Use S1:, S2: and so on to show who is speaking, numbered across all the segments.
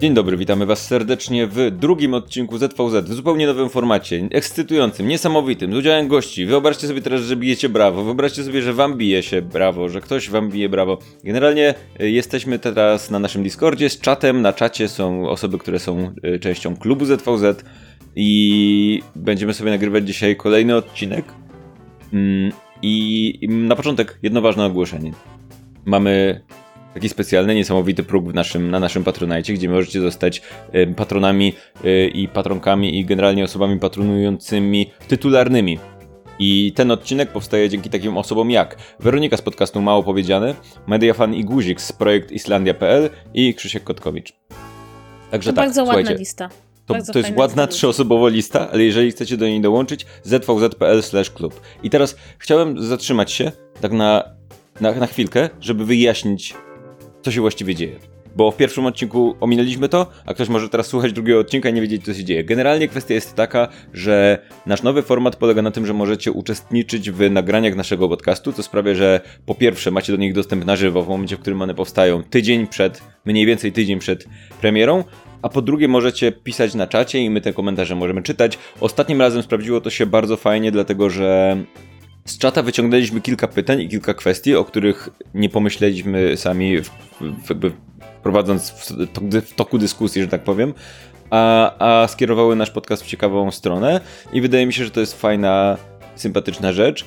S1: Dzień dobry, witamy Was serdecznie w drugim odcinku ZVZ w zupełnie nowym formacie, ekscytującym, niesamowitym, z udziałem gości. Wyobraźcie sobie teraz, że bijecie brawo, wyobraźcie sobie, że Wam bije się brawo, że ktoś Wam bije brawo. Generalnie y, jesteśmy teraz na naszym Discordzie z czatem, na czacie są osoby, które są y, częścią klubu ZVZ i będziemy sobie nagrywać dzisiaj kolejny odcinek. Mm, I na początek jedno ważne ogłoszenie. Mamy taki specjalny, niesamowity próg w naszym, na naszym Patronajcie, gdzie możecie zostać patronami y, i patronkami i generalnie osobami patronującymi tytularnymi. I ten odcinek powstaje dzięki takim osobom jak Weronika z podcastu Mało Powiedziane, Mediafan i Guzik z projekt Islandia.pl i Krzysiek Kotkowicz.
S2: Także to tak, bardzo ładna lista.
S1: To, to jest ładna trzyosobowa lista, ale jeżeli chcecie do niej dołączyć, zvz.pl/klub. I teraz chciałem zatrzymać się tak na, na, na chwilkę, żeby wyjaśnić co się właściwie dzieje. Bo w pierwszym odcinku ominęliśmy to, a ktoś może teraz słuchać drugiego odcinka i nie wiedzieć, co się dzieje. Generalnie kwestia jest taka, że nasz nowy format polega na tym, że możecie uczestniczyć w nagraniach naszego podcastu, co sprawia, że po pierwsze macie do nich dostęp na żywo w momencie, w którym one powstają, tydzień przed, mniej więcej tydzień przed premierą, a po drugie możecie pisać na czacie i my te komentarze możemy czytać. Ostatnim razem sprawdziło to się bardzo fajnie, dlatego że z czata wyciągnęliśmy kilka pytań i kilka kwestii, o których nie pomyśleliśmy sami, w, jakby prowadząc w, w toku dyskusji, że tak powiem, a, a skierowały nasz podcast w ciekawą stronę i wydaje mi się, że to jest fajna, sympatyczna rzecz.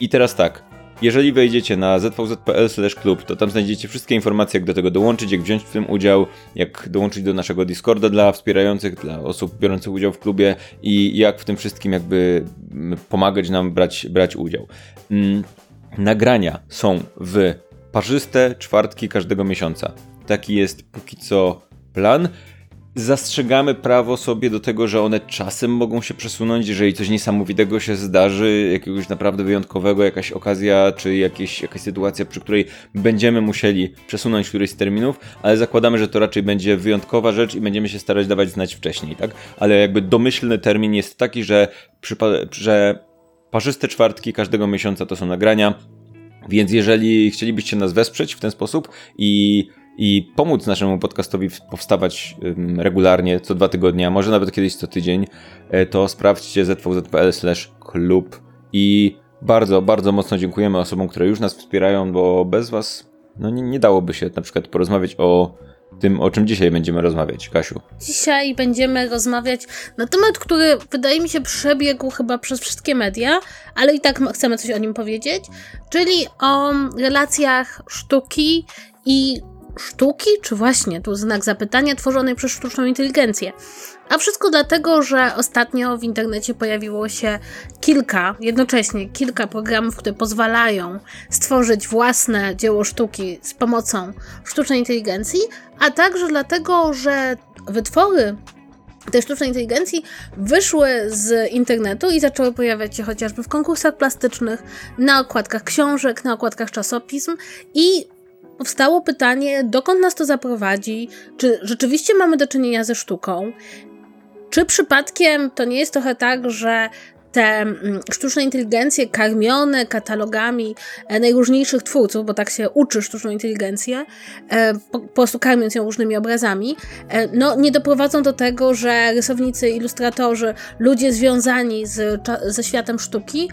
S1: I teraz tak, jeżeli wejdziecie na zvz.pl/klub, to tam znajdziecie wszystkie informacje, jak do tego dołączyć, jak wziąć w tym udział, jak dołączyć do naszego Discorda dla wspierających, dla osób biorących udział w klubie i jak w tym wszystkim jakby pomagać nam brać, brać udział. Mm, nagrania są w parzyste czwartki każdego miesiąca. Taki jest póki co plan zastrzegamy prawo sobie do tego, że one czasem mogą się przesunąć, jeżeli coś niesamowitego się zdarzy, jakiegoś naprawdę wyjątkowego, jakaś okazja, czy jakieś, jakaś sytuacja, przy której będziemy musieli przesunąć któryś z terminów, ale zakładamy, że to raczej będzie wyjątkowa rzecz i będziemy się starać dawać znać wcześniej, tak? Ale jakby domyślny termin jest taki, że, że parzyste czwartki każdego miesiąca to są nagrania, więc jeżeli chcielibyście nas wesprzeć w ten sposób i i pomóc naszemu podcastowi powstawać regularnie, co dwa tygodnie, a może nawet kiedyś co tydzień, e, to sprawdźcie zvz.pl klub i bardzo, bardzo mocno dziękujemy osobom, które już nas wspierają, bo bez was no nie, nie dałoby się na przykład porozmawiać o tym, o czym dzisiaj będziemy rozmawiać, Kasiu.
S2: Dzisiaj będziemy rozmawiać na temat, który wydaje mi się przebiegł chyba przez wszystkie media, ale i tak chcemy coś o nim powiedzieć, czyli o relacjach sztuki i sztuki, czy właśnie tu znak zapytania tworzonej przez sztuczną inteligencję. A wszystko dlatego, że ostatnio w internecie pojawiło się kilka, jednocześnie kilka programów, które pozwalają stworzyć własne dzieło sztuki z pomocą sztucznej inteligencji, a także dlatego, że wytwory tej sztucznej inteligencji wyszły z internetu i zaczęły pojawiać się chociażby w konkursach plastycznych, na okładkach książek, na okładkach czasopism i powstało pytanie, dokąd nas to zaprowadzi, czy rzeczywiście mamy do czynienia ze sztuką, czy przypadkiem to nie jest trochę tak, że te mm, sztuczne inteligencje karmione katalogami e, najróżniejszych twórców, bo tak się uczy sztuczną inteligencję, e, po, prostu karmiąc ją różnymi obrazami, e, no nie doprowadzą do tego, że rysownicy, ilustratorzy, ludzie związani z, ze światem sztuki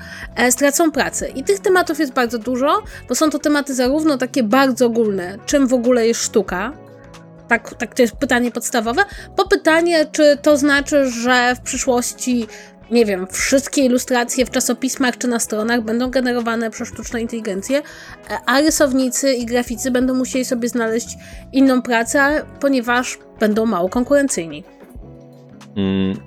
S2: stracą pracę. I tych tematów jest bardzo dużo, bo są to tematy zarówno takie bardzo ogólne, czym w ogóle jest sztuka, tak, tak to jest pytanie podstawowe. Po pytanie, czy to znaczy, że w przyszłości nie wiem, wszystkie ilustracje w czasopismach czy na stronach będą generowane przez sztuczną inteligencję, a rysownicy i graficy będą musieli sobie znaleźć inną pracę, ponieważ będą mało konkurencyjni.
S1: Mm,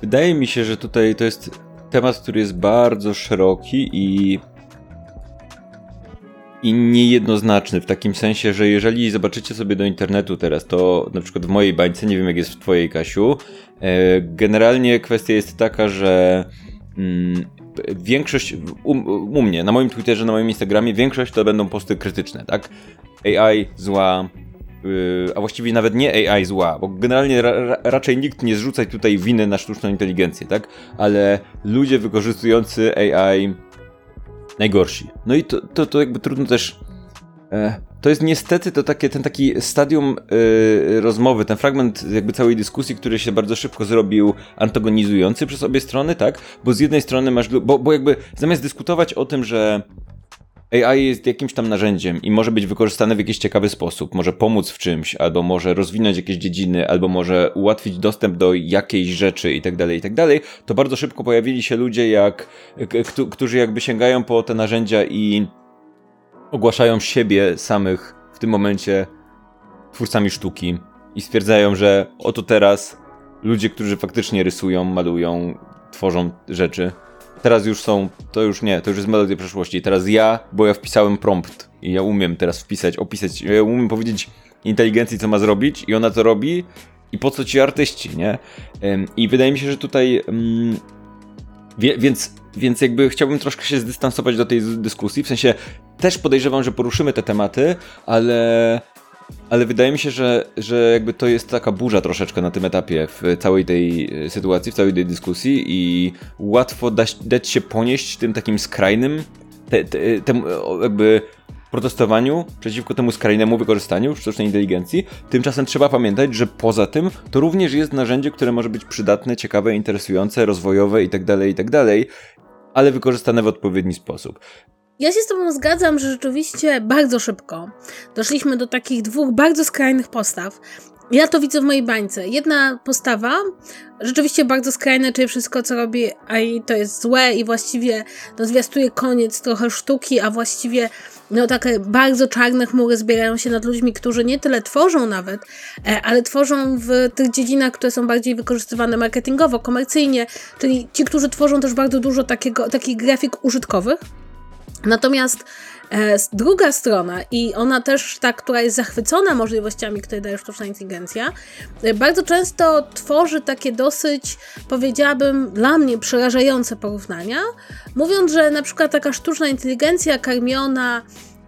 S1: wydaje mi się, że tutaj to jest temat, który jest bardzo szeroki i i niejednoznaczny w takim sensie, że jeżeli zobaczycie sobie do internetu teraz, to na przykład w mojej bańce, nie wiem jak jest w twojej Kasiu, e, generalnie kwestia jest taka, że mm, większość, u, u, mnie, na moim Twitterze, na moim Instagramie, większość to będą posty krytyczne, tak? AI zła, yy, a właściwie nawet nie AI zła, bo generalnie ra, ra, raczej nikt nie zrzuca tutaj winy na sztuczną inteligencję, tak? Ale ludzie wykorzystujący AI najgorsi. No i to, to, to jakby trudno też. E, to jest niestety to takie, ten taki stadium e, rozmowy, ten fragment jakby całej dyskusji, który się bardzo szybko zrobił antagonizujący przez obie strony, tak? Bo z jednej strony masz, bo, bo jakby zamiast dyskutować o tym, że AI jest jakimś tam narzędziem i może być wykorzystane w jakiś ciekawy sposób, może pomóc w czymś, albo może rozwinąć jakieś dziedziny, albo może ułatwić dostęp do jakiejś rzeczy i tak dalej, i tak to bardzo szybko pojawili się ludzie, jak, którzy jakby sięgają po te narzędzia i ogłaszają siebie samych w tym momencie twórcami sztuki i stwierdzają, że oto teraz ludzie, którzy faktycznie rysują, malują, tworzą rzeczy, teraz już są, to już nie, to już jest melodia przeszłości. Teraz ja, bo ja wpisałem prompt i ja umiem teraz wpisać, opisać, ja umiem powiedzieć inteligencji, co ma zrobić i ona to robi i po co ci artyści, nie? I wydaje mi się, że tutaj... Mm, wie, więc, więc jakby chciałbym troszkę się zdystansować do tej dyskusji, w sensie też podejrzewam, że poruszymy te tematy, ale ale wydaje mi się, że, że jakby to jest taka burza troszeczkę na tym etapie w całej tej e, sytuacji, w całej tej dyskusji i łatwo dać, dać się ponieść tym takim skrajnym, te, te, temu jakby protestowaniu przeciwko temu skrajnemu wykorzystaniu sztucznej inteligencji. Tymczasem trzeba pamiętać, że poza tym to również jest narzędzie, które może być przydatne, ciekawe, interesujące, rozwojowe itd., tak itd., tak ale wykorzystane w odpowiedni sposób.
S2: Ja się z Tobą zgadzam, że rzeczywiście bardzo szybko doszliśmy do takich dwóch bardzo skrajnych postaw. Ja to widzę w mojej bańce. Jedna postawa, rzeczywiście bardzo skrajna, czyli wszystko, co robi AI, to jest złe i właściwie no, zwiastuje koniec trochę sztuki, a właściwie no, takie bardzo czarne chmury zbierają się nad ludźmi, którzy nie tyle tworzą nawet, e, ale tworzą w tych dziedzinach, które są bardziej wykorzystywane marketingowo, komercyjnie, czyli ci, którzy tworzą też bardzo dużo takiego, takich grafik użytkowych. Natomiast e, druga strona, i ona też ta, która jest zachwycona możliwościami, które daje sztuczna inteligencja, e, bardzo często tworzy takie dosyć, powiedziałabym, dla mnie przerażające porównania, mówiąc, że na przykład taka sztuczna inteligencja karmiona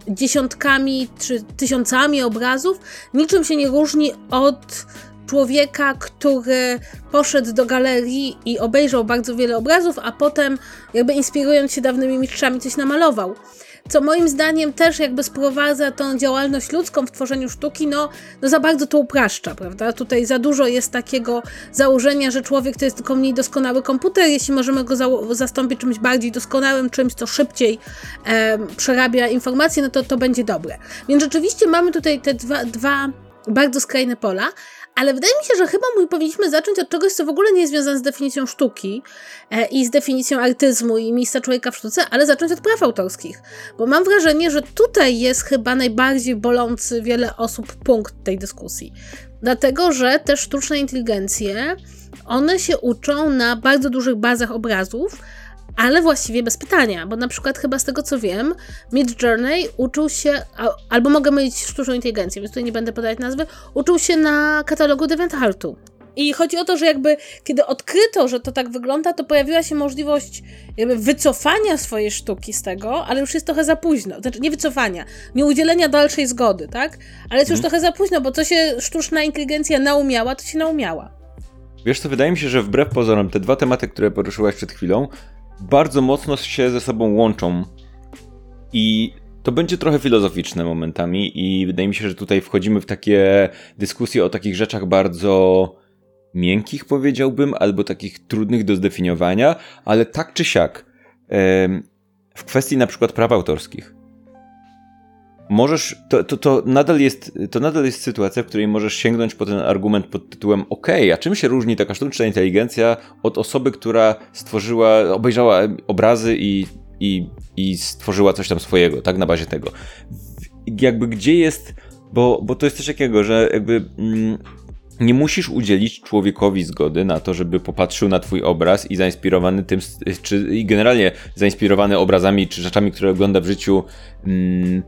S2: dziesiątkami czy tysiącami obrazów niczym się nie różni od człowieka, który poszedł do galerii i obejrzał bardzo wiele obrazów, a potem, jakby inspirując się dawnymi mistrzami, coś namalował. Co moim zdaniem też jakby sprowadza tą działalność ludzką w tworzeniu sztuki, no, no za bardzo to upraszcza, prawda? Tutaj za dużo jest takiego założenia, że człowiek to jest tylko mniej doskonały komputer, jeśli możemy go za zastąpić czymś bardziej doskonałym, czymś, co szybciej e, przerabia informacje, no to to będzie dobre. Więc rzeczywiście mamy tutaj te dwa, dwa bardzo skrajne pola, ale wydaje mi się, że chyba my powinniśmy zacząć od czegoś, co w ogóle nie jest związane z definicją sztuki e, i z definicją artyzmu i miejsca człowieka w sztuce, ale zacząć od praw autorskich. Bo mam wrażenie, że tutaj jest chyba najbardziej bolący wiele osób punkt tej dyskusji. Dlatego, że te sztuczne inteligencje, one się uczą na bardzo dużych bazach obrazów, ale właściwie bez pytania, bo na przykład chyba z tego co wiem, Mid Journey uczył się, albo mogę mylić sztuczną inteligencję, więc tutaj nie będę podawać nazwy, uczył się na katalogu DeviantArtu. I chodzi o to, że jakby kiedy odkryto, że to tak wygląda, to pojawiła się możliwość jakby wycofania swojej sztuki z tego, ale już jest trochę za późno. Znaczy nie wycofania, nie udzielenia dalszej zgody, tak? Ale jest już mhm. trochę za późno, bo co się sztuczna inteligencja naumiała, to się naumiała.
S1: Wiesz co, wydaje mi się, że wbrew pozorom te dwa tematy, które poruszyłaś przed chwilą, bardzo mocno się ze sobą łączą. I to będzie trochę filozoficzne momentami, i wydaje mi się, że tutaj wchodzimy w takie dyskusje o takich rzeczach bardzo miękkich, powiedziałbym, albo takich trudnych do zdefiniowania, ale tak czy siak, w kwestii na przykład praw autorskich możesz, to, to, to, nadal jest, to nadal jest sytuacja, w której możesz sięgnąć po ten argument pod tytułem ok, a czym się różni taka sztuczna inteligencja od osoby, która stworzyła, obejrzała obrazy i, i, i stworzyła coś tam swojego, tak, na bazie tego. Jakby gdzie jest, bo, bo to jest coś takiego, że jakby... Mm, nie musisz udzielić człowiekowi zgody na to, żeby popatrzył na twój obraz i zainspirowany tym, czy i generalnie zainspirowany obrazami czy rzeczami, które ogląda w życiu, mm,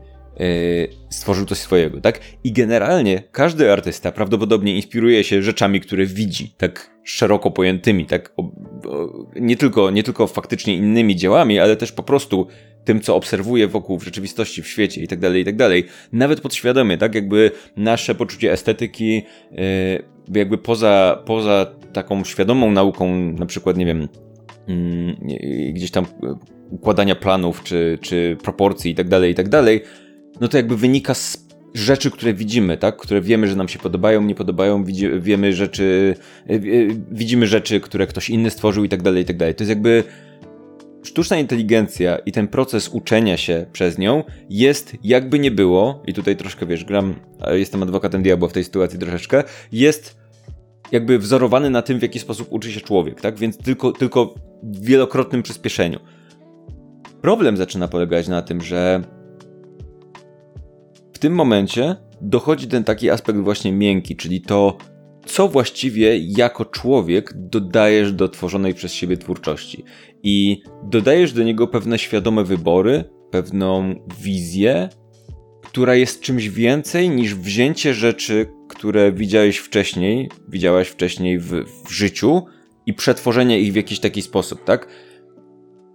S1: stworzył coś swojego, tak? I generalnie każdy artysta prawdopodobnie inspiruje się rzeczami, które widzi, tak szeroko pojętymi, tak o, o, nie, tylko, nie tylko faktycznie innymi dziełami, ale też po prostu tym, co obserwuje wokół w rzeczywistości, w świecie i tak dalej, i tak dalej. Nawet podświadomie, tak? Jakby nasze poczucie estetyki, yy, jakby poza, poza taką świadomą nauką, na przykład, nie wiem, yy, gdzieś tam układania planów, czy, czy proporcji i tak dalej, i tak dalej, no to jakby wynika z rzeczy, które widzimy, tak? Które wiemy, że nam się podobają, nie podobają, widzi, wiemy rzeczy, yy, widzimy rzeczy, które ktoś inny stworzył i tak dalej, i tak dalej. To jest jakby sztuczna inteligencja i ten proces uczenia się przez nią jest, jakby nie było, i tutaj troszkę wiesz, gram, jestem adwokatem diabła w tej sytuacji troszeczkę, jest jakby wzorowany na tym, w jaki sposób uczy się człowiek, tak? Więc tylko, tylko w wielokrotnym przyspieszeniu. Problem zaczyna polegać na tym, że w tym momencie dochodzi ten taki aspekt właśnie miękki, czyli to, co właściwie jako człowiek dodajesz do tworzonej przez siebie twórczości. I dodajesz do niego pewne świadome wybory, pewną wizję, która jest czymś więcej niż wzięcie rzeczy, które widziałeś wcześniej, widziałaś wcześniej w, w życiu i przetworzenie ich w jakiś taki sposób, tak?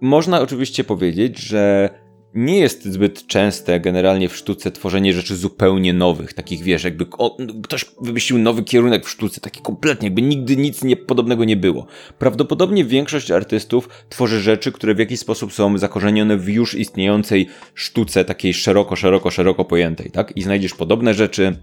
S1: Można oczywiście powiedzieć, że nie jest zbyt częste generalnie w sztuce tworzenie rzeczy zupełnie nowych, takich wiesz, jakby o, ktoś wymyślił nowy kierunek w sztuce, taki kompletnie, jakby nigdy nic nie, podobnego nie było. Prawdopodobnie większość artystów tworzy rzeczy, które w jakiś sposób są zakorzenione w już istniejącej sztuce, takiej szeroko, szeroko, szeroko pojętej, tak? I znajdziesz podobne rzeczy,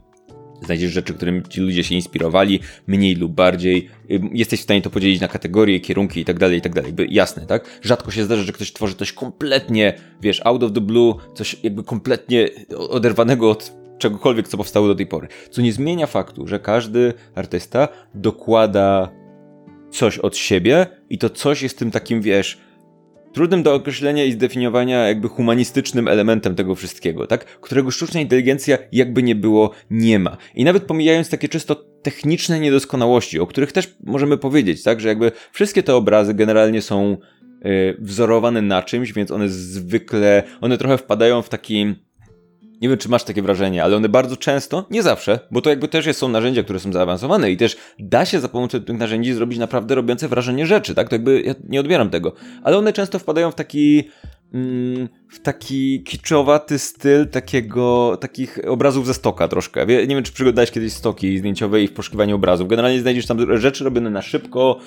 S1: Znajdziesz rzeczy, którymi ci ludzie się inspirowali, mniej lub bardziej. Jesteś w stanie to podzielić na kategorie, kierunki i tak dalej, i tak. Jasne, tak? Rzadko się zdarza, że ktoś tworzy coś kompletnie, wiesz, out of the blue, coś jakby kompletnie oderwanego od czegokolwiek, co powstało do tej pory. Co nie zmienia faktu, że każdy artysta dokłada coś od siebie i to coś jest tym takim, wiesz, trudnym do określenia i zdefiniowania jakby humanistycznym elementem tego wszystkiego, tak? Którego sztuczna inteligencja jakby nie było, nie ma. I nawet pomijając takie czysto techniczne niedoskonałości, o których też możemy powiedzieć, tak? Że jakby wszystkie te obrazy generalnie są yy, wzorowane na czymś, więc one zwykle, one trochę wpadają w taki nie wiem, czy masz takie wrażenie, ale one bardzo często, nie zawsze, bo to jakby też są narzędzia, które są zaawansowane i też da się za pomocą tych narzędzi zrobić naprawdę robiące wrażenie rzeczy, tak? To jakby ja nie odbieram tego. Ale one często wpadają w taki mm, w taki kiczowaty styl takiego, takich obrazów ze stoka troszkę. Nie wiem, czy przyglądałeś kiedyś stoki zdjęciowe i w poszukiwaniu obrazów. Generalnie znajdziesz tam rzeczy robione na szybko,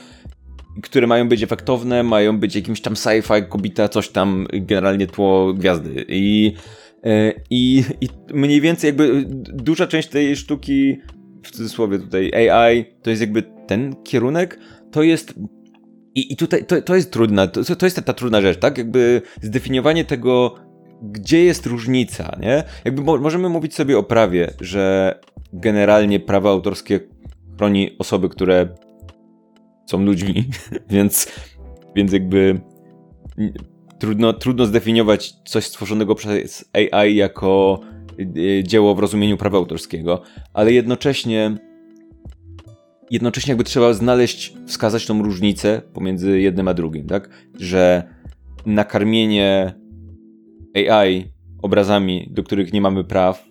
S1: które mają być efektowne, mają być jakimś tam sci-fi, kobita, coś tam, generalnie tło gwiazdy. I I, I mniej więcej jakby duża część tej sztuki, w cudzysłowie tutaj AI, to jest jakby ten kierunek, to jest i, i tutaj to, to jest trudna, to, to jest ta, ta trudna rzecz, tak? Jakby zdefiniowanie tego, gdzie jest różnica, nie? Jakby mo możemy mówić sobie o prawie, że generalnie prawo autorskie chroni osoby, które są ludźmi, więc, więc jakby trudno, trudno zdefiniować coś stworzonego przez AI jako y, dzieło w rozumieniu prawa autorskiego, ale jednocześnie jednocześnie jakby trzeba znaleźć, wskazać tą różnicę pomiędzy jednym a drugim, tak? Że nakarmienie AI obrazami, do których nie mamy praw,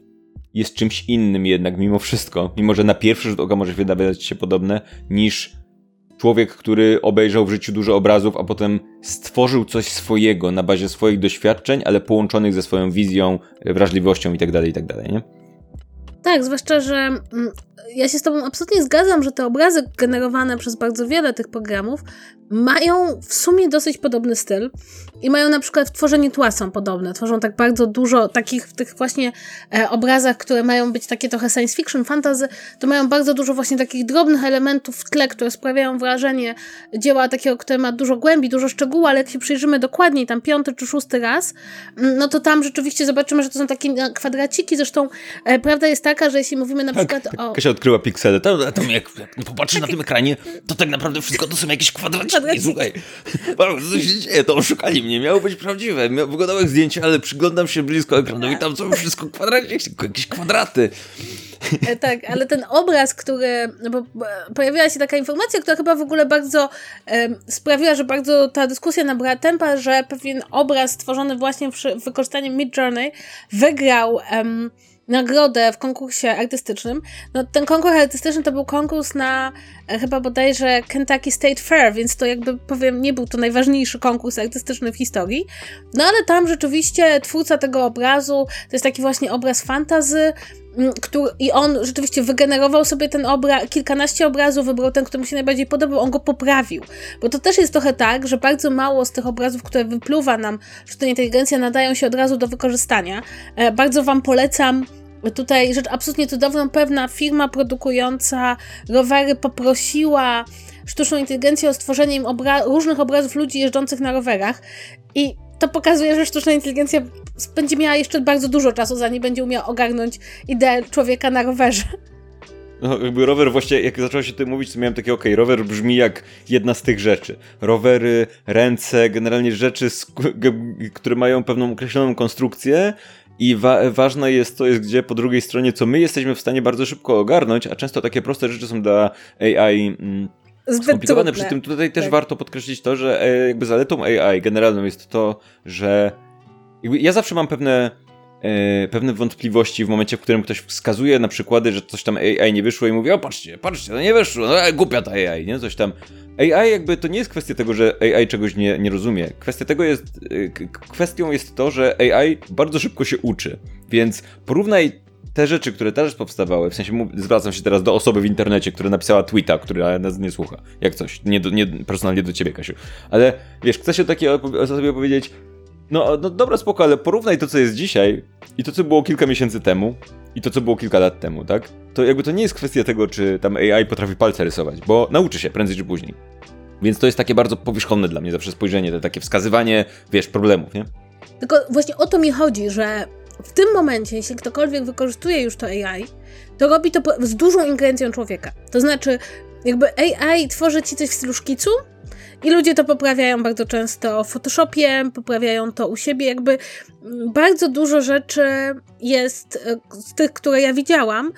S1: jest czymś innym jednak mimo wszystko, mimo że na pierwszy rzut oka może wydawać się podobne, niż człowiek, który obejrzał w życiu dużo obrazów, a potem stworzył coś swojego na bazie swoich doświadczeń, ale połączonych ze swoją wizją, wrażliwością itd., tak itd., tak nie?
S2: Tak, zwłaszcza, że mm, ja się z Tobą absolutnie zgadzam, że te obrazy generowane przez bardzo wiele tych programów mają w sumie dosyć podobny styl i mają na przykład w tworzeniu tła są podobne. Tworzą tak bardzo dużo takich w tych właśnie e, obrazach, które mają być takie trochę science fiction, fantasy, to mają bardzo dużo właśnie takich drobnych elementów w tle, które sprawiają wrażenie dzieła takiego, które ma dużo głębi, dużo szczegółów, ale jak się przyjrzymy dokładniej, tam piąty czy szósty raz, mm, no to tam rzeczywiście zobaczymy, że to są takie e, kwadraciki. Zresztą e, prawda jest taka, że jeśli mówimy na tak, przykład
S1: tak,
S2: o...
S1: Kasia odkryła piksele. To, to jak, jak popatrzysz na tym ekranie, to tak naprawdę wszystko to są jakieś kwadraciki. I słuchaj, co się dzieje? To oszukali mnie, miało być prawdziwe. Wyglądało jak zdjęcie, ale przyglądam się blisko ekranu i tam są wszystko kwadraty, jakieś kwadraty.
S2: E, tak, ale ten obraz, który, no bo pojawiła się taka informacja, która chyba w ogóle bardzo um, sprawiła, że bardzo ta dyskusja nabrała tempa, że pewien obraz stworzony właśnie przy wykorzystaniem Midjourney wygrał um, nagrodę w konkursie artystycznym. No, ten konkurs artystyczny to był konkurs na e, chyba bodajże Kentucky State Fair, więc to jakby powiem, nie był to najważniejszy konkurs artystyczny w historii. No ale tam rzeczywiście twórca tego obrazu, to jest taki właśnie obraz fantazy, który, i on rzeczywiście wygenerował sobie ten obraz, kilkanaście obrazów, wybrał ten, który mu się najbardziej podobał, on go poprawił. Bo to też jest trochę tak, że bardzo mało z tych obrazów, które wypluwa nam sztuczna inteligencja, nadają się od razu do wykorzystania. E, bardzo Wam polecam Tutaj rzecz absolutnie cudowna, pewna firma produkująca rowery poprosiła sztuczną inteligencję o stworzenie im obra różnych obrazów ludzi jeżdżących na rowerach i to pokazuje, że sztuczna inteligencja będzie miała jeszcze bardzo dużo czasu, zanim będzie umiała ogarnąć ideę człowieka na rowerze.
S1: No, jakby rower właśnie, jak zaczęło się tym mówić, to miałem takie, okej, okay, rower brzmi jak jedna z tych rzeczy. Rowery, ręce, generalnie rzeczy, które mają pewną określoną konstrukcję, i wa ważne jest to, jest gdzie po drugiej stronie, co my jesteśmy w stanie bardzo szybko ogarnąć, a często takie proste rzeczy są dla AI mm, Zbyt skomplikowane. Przy tym tutaj też tak. warto podkreślić to, że e, jakby zaletą AI generalną jest to, że ja zawsze mam pewne e, pewne wątpliwości w momencie, w którym ktoś wskazuje na przykłady, że coś tam AI nie wyszło i mówi, o patrzcie, patrzcie, to nie wyszło, no e, głupia ta AI, nie? Coś tam. AI jakby to nie jest kwestia tego, że AI czegoś nie, nie rozumie. Kwestia tego jest, y, kwestią jest to, że AI bardzo szybko się uczy. Więc porównaj te rzeczy, które teraz powstawały, w sensie zwracam się teraz do osoby w internecie, która napisała tweeta, która nas nie słucha, jak coś, nie, do, nie personalnie do ciebie, Kasiu. Ale wiesz, chcę się takie osobie powiedzieć, no, no dobra, spoko, ale porównaj to, co jest dzisiaj i to, co było kilka miesięcy temu i to, co było kilka lat temu, tak? To jakby to nie jest kwestia tego, czy tam AI potrafi palce rysować, bo nauczy się prędzej czy później. Więc to jest takie bardzo powierzchowne dla mnie zawsze spojrzenie, to takie wskazywanie, wiesz, problemów, nie?
S2: Tylko właśnie o to mi chodzi, że w tym momencie, jeśli ktokolwiek wykorzystuje już to AI, to robi to z dużą ingerencją człowieka. To znaczy, jakby AI tworzy ci coś w stylu szkicu, i ludzie to poprawiają bardzo często w Photoshopie, poprawiają to u siebie, jakby mm, bardzo dużo rzeczy jest e, z tych, które ja widziałam,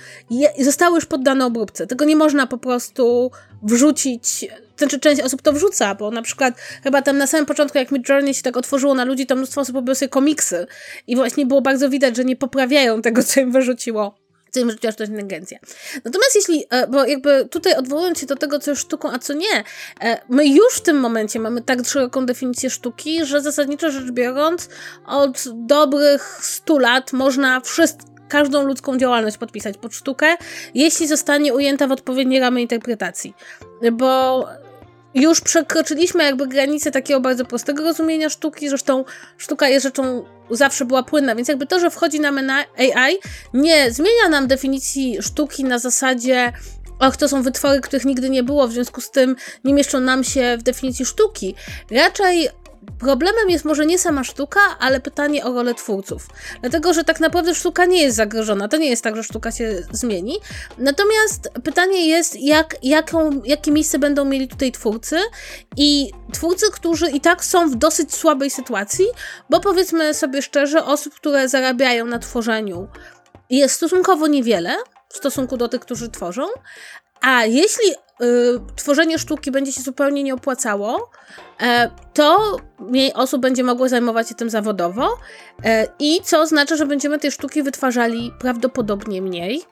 S2: zostały już poddane obróbce. Tego nie można po prostu wrzucić, znaczy część osób to wrzuca, bo na przykład chyba tam na samym początku, jak Midjourney się tak otworzyło na ludzi, to mnóstwo osób robiło sobie komiksy. I właśnie było bardzo widać, że nie poprawiają tego, co im wyrzuciło im rzuciła sztuczna inteligencja. Natomiast jeśli, e, bo jakby tutaj odwołując się do tego, co jest sztuką, a co nie, e, my już w tym momencie mamy tak szeroką definicję sztuki, że zasadniczo rzecz biorąc, od dobrych 100 lat można wszystko każdą ludzką działalność podpisać pod sztukę, jeśli zostanie ujęta w odpowiednie ramy interpretacji. Bo już przekroczyliśmy jakby granicę takiego bardzo prostego rozumienia sztuki, zresztą sztuka jest rzeczą zawsze była płynna, więc jakby to, że wchodzi nam na AI nie zmienia nam definicji sztuki na zasadzie och, to są wytwory, których nigdy nie było, w związku z tym nie mieszczą nam się w definicji sztuki. Raczej Problemem jest może nie sama sztuka, ale pytanie o rolę twórców. Dlatego, że tak naprawdę sztuka nie jest zagrożona. To nie jest tak, że sztuka się zmieni. Natomiast pytanie jest, jak, jaką, jakie miejsce będą mieli tutaj twórcy i twórcy, którzy i tak są w dosyć słabej sytuacji, bo powiedzmy sobie szczerze, osób, które zarabiają na tworzeniu jest stosunkowo niewiele w stosunku do tych, którzy tworzą, a jeśli y, tworzenie sztuki będzie się zupełnie nie opłacało, e, to mniej osób będzie mogło zajmować się tym zawodowo e, i co oznacza, że będziemy tej sztuki wytwarzali prawdopodobnie mniej.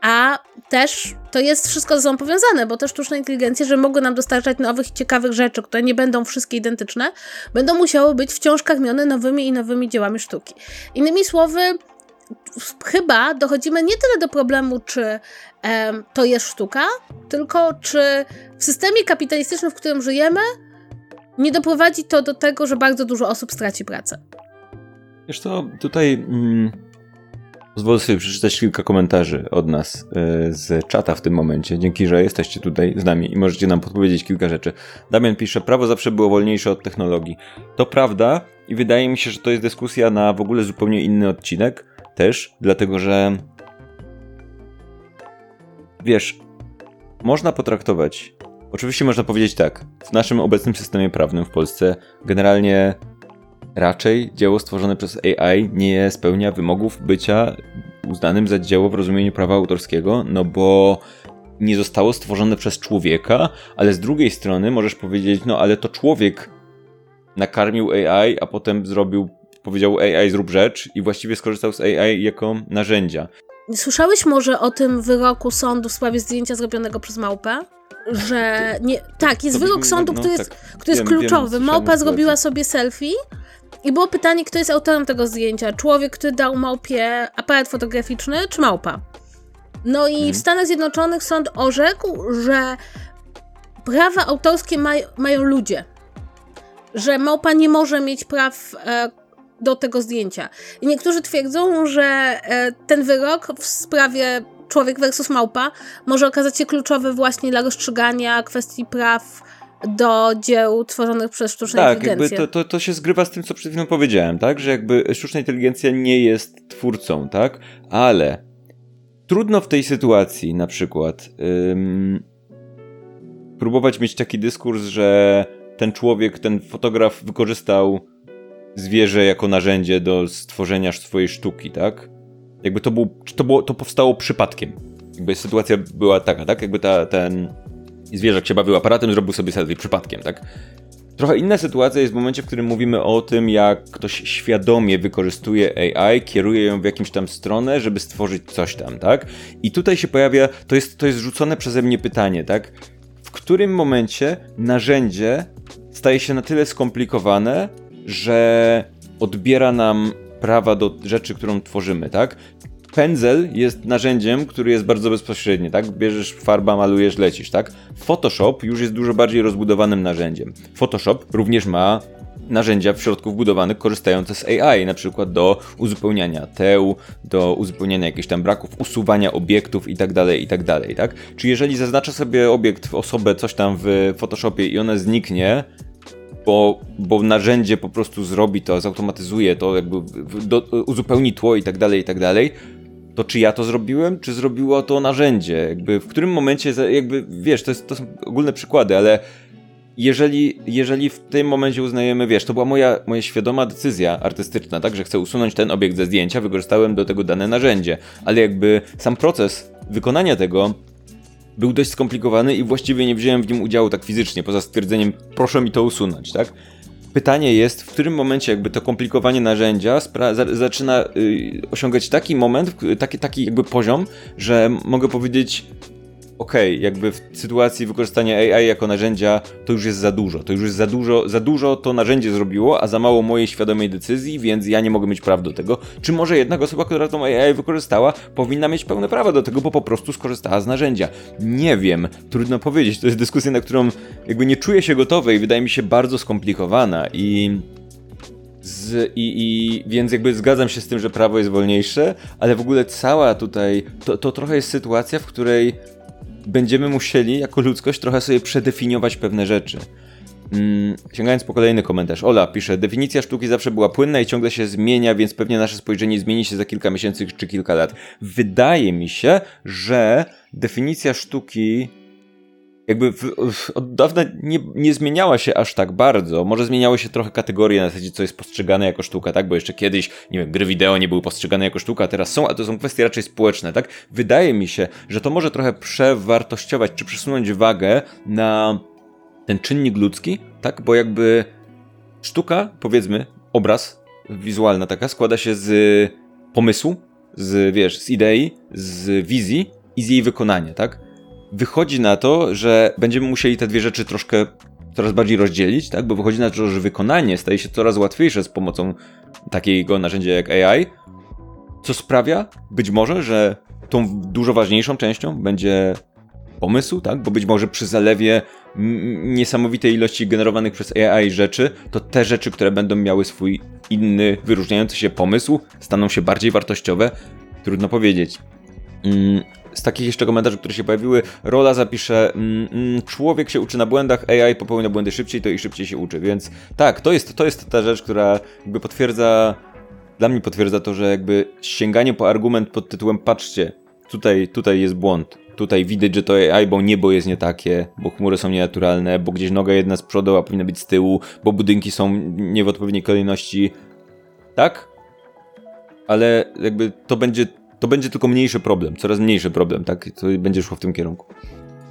S2: A też to jest wszystko ze sobą powiązane, bo te sztuczne inteligencje, że mogły nam dostarczać nowych, ciekawych rzeczy, które nie będą wszystkie identyczne, będą musiały być wciąż karmione nowymi i nowymi dziełami sztuki. Innymi słowy, chyba dochodzimy nie tyle do problemu, czy to jest sztuka, tylko czy w systemie kapitalistycznym, w którym żyjemy, nie doprowadzi to do tego, że bardzo dużo osób straci pracę.
S1: Wiesz co, tutaj mm, pozwolę sobie przeczytać kilka komentarzy od nas y, z czata w tym momencie. Dzięki, że jesteście tutaj z nami i możecie nam podpowiedzieć kilka rzeczy. Damian pisze, prawo zawsze było wolniejsze od technologii. To prawda i wydaje mi się, że to jest dyskusja na w ogóle zupełnie inny odcinek też, dlatego że wiesz, można potraktować. Oczywiście można powiedzieć tak. W naszym obecnym systemie prawnym w Polsce generalnie raczej dzieło stworzone przez AI nie spełnia wymogów bycia uznanym za dzieło w rozumieniu prawa autorskiego, no bo nie zostało stworzone przez człowieka, ale z drugiej strony możesz powiedzieć, no ale to człowiek nakarmił AI, a potem zrobił, powiedział AI zrób rzecz i właściwie skorzystał z AI jako narzędzia.
S2: Słyszałeś może o tym wyroku sądu w sprawie zdjęcia zrobionego przez małpę? Że nie. Tak, jest wyrok sądu,
S1: no,
S2: który jest,
S1: tak.
S2: który jest
S1: Wiem, wiem,
S2: kluczowy. Małpa zrobiła sobie selfie i było pytanie, kto jest autorem tego zdjęcia. Człowiek, który dał małpie aparat fotograficzny, czy małpa? No i
S1: Mhm.
S2: w Stanach Zjednoczonych sąd orzekł, że prawa autorskie maj, mają ludzie. Że małpa nie może mieć praw e, do tego zdjęcia. I niektórzy twierdzą, że e, ten wyrok w sprawie człowiek versus małpa może okazać się kluczowy właśnie dla rozstrzygania kwestii praw do dzieł tworzonych przez sztuczną
S1: Tak, jakby
S2: inteligencję.
S1: to, to, to się zgrywa z tym, co przed chwilą powiedziałem, tak? Że jakby sztuczna inteligencja nie jest twórcą, tak? Ale trudno w tej sytuacji na przykład ym, próbować mieć taki dyskurs, że ten człowiek, ten fotograf wykorzystał zwierzę jako narzędzie do stworzenia swojej sztuki, tak? Jakby to, był, to, było, to powstało przypadkiem. Jakby sytuacja była taka, tak? Jakby ta, ten zwierzak się bawił aparatem, zrobił sobie selfie przypadkiem, tak? Trochę inna sytuacja jest w momencie, w którym mówimy o tym, jak ktoś świadomie wykorzystuje AI, kieruje ją w jakimś tam stronę, żeby stworzyć coś tam, tak? I tutaj się pojawia, to jest, to jest rzucone przeze mnie pytanie, tak? W którym momencie narzędzie staje się na tyle skomplikowane, że odbiera nam prawa do rzeczy, którą tworzymy, tak? Pędzel jest narzędziem, który jest bardzo bezpośredni, tak? Bierzesz farba, malujesz, lecisz, tak? Photoshop już jest dużo bardziej rozbudowanym narzędziem. Photoshop również ma narzędzia w środku wbudowanych korzystające z AI, na przykład do uzupełniania teł, do uzupełniania jakichś tam braków, usuwania obiektów i tak dalej, i tak tak? Czy jeżeli zaznaczę sobie obiekt, osobę, coś tam w Photoshopie i ona zniknie, bo, bo narzędzie po prostu zrobi to, zautomatyzuje to, jakby do, uzupełni tło i tak dalej, i tak dalej, to czy ja to zrobiłem, czy zrobiło to narzędzie? Jakby w którym momencie, jakby wiesz, to, jest, to są ogólne przykłady, ale jeżeli, jeżeli w tym momencie uznajemy, wiesz, to była moja, moja świadoma decyzja artystyczna, tak, że chcę usunąć ten obiekt ze zdjęcia, wykorzystałem do tego dane narzędzie, ale jakby sam proces wykonania tego był dość skomplikowany i właściwie nie wziąłem w nim udziału tak fizycznie, poza stwierdzeniem, proszę mi to usunąć, tak? Pytanie jest, w którym momencie jakby to komplikowanie narzędzia zaczyna y, osiągać taki moment, taki, taki jakby poziom, że mogę powiedzieć, okej, jakby w sytuacji wykorzystania AI jako narzędzia to już jest za dużo, to już jest za dużo, za dużo to narzędzie zrobiło, a za mało mojej świadomej decyzji, więc ja nie mogę mieć praw do tego. Czy może jednak osoba, która tą AI wykorzystała, powinna mieć pełne prawa do tego, bo po prostu skorzystała z narzędzia? Nie wiem, trudno powiedzieć, to jest dyskusja, na którą jakby nie czuję się gotowy i wydaje mi się bardzo skomplikowana i z, i, I więc jakby zgadzam się z tym, że prawo jest wolniejsze, ale w ogóle cała tutaj, to, to trochę jest sytuacja, w której będziemy musieli jako ludzkość trochę sobie przedefiniować pewne rzeczy. Mm, sięgając po kolejny komentarz. Ola pisze, definicja sztuki zawsze była płynna i ciągle się zmienia, więc pewnie nasze spojrzenie zmieni się za kilka miesięcy czy kilka lat. Wydaje mi się, że definicja sztuki jakby w, w, od dawna nie, nie zmieniała się aż tak bardzo. Może zmieniały się trochę kategorie na zasadzie, co jest postrzegane jako sztuka, tak? Bo jeszcze kiedyś, nie wiem, gry wideo nie były postrzegane jako sztuka, a teraz są, a to są kwestie raczej społeczne, tak? Wydaje mi się, że to może trochę przewartościować, czy przesunąć wagę na ten czynnik ludzki, tak? Bo jakby sztuka, powiedzmy, obraz, wizualna taka, składa się z pomysłu, z, wiesz, z idei, z wizji i z jej wykonania, tak? Wychodzi na to, że będziemy musieli te dwie rzeczy troszkę coraz bardziej rozdzielić, tak? Bo wychodzi na to, że wykonanie staje się coraz łatwiejsze z pomocą takiego narzędzia jak AI, co sprawia być może, że tą dużo ważniejszą częścią będzie pomysł, tak? Bo być może przy zalewie niesamowitej ilości generowanych przez AI rzeczy, to te rzeczy, które będą miały swój inny, wyróżniający się pomysł, staną się bardziej wartościowe. Trudno powiedzieć. Mm, z takich jeszcze komentarzy, które się pojawiły, Rola zapisze, mm, mm, człowiek się uczy na błędach, AI popełnia błędy szybciej, to i szybciej się uczy, więc tak, to jest, to jest ta rzecz, która jakby potwierdza, dla mnie potwierdza to, że jakby sięganie po argument pod tytułem patrzcie, tutaj, tutaj jest błąd, tutaj widać, że to AI, bo niebo jest nie takie, bo chmury są nienaturalne, bo gdzieś noga jedna z przodu, a powinna być z tyłu, bo budynki są nie w odpowiedniej kolejności, tak? Ale jakby to będzie to będzie tylko mniejszy problem, coraz mniejszy problem, tak? To będzie szło w tym kierunku.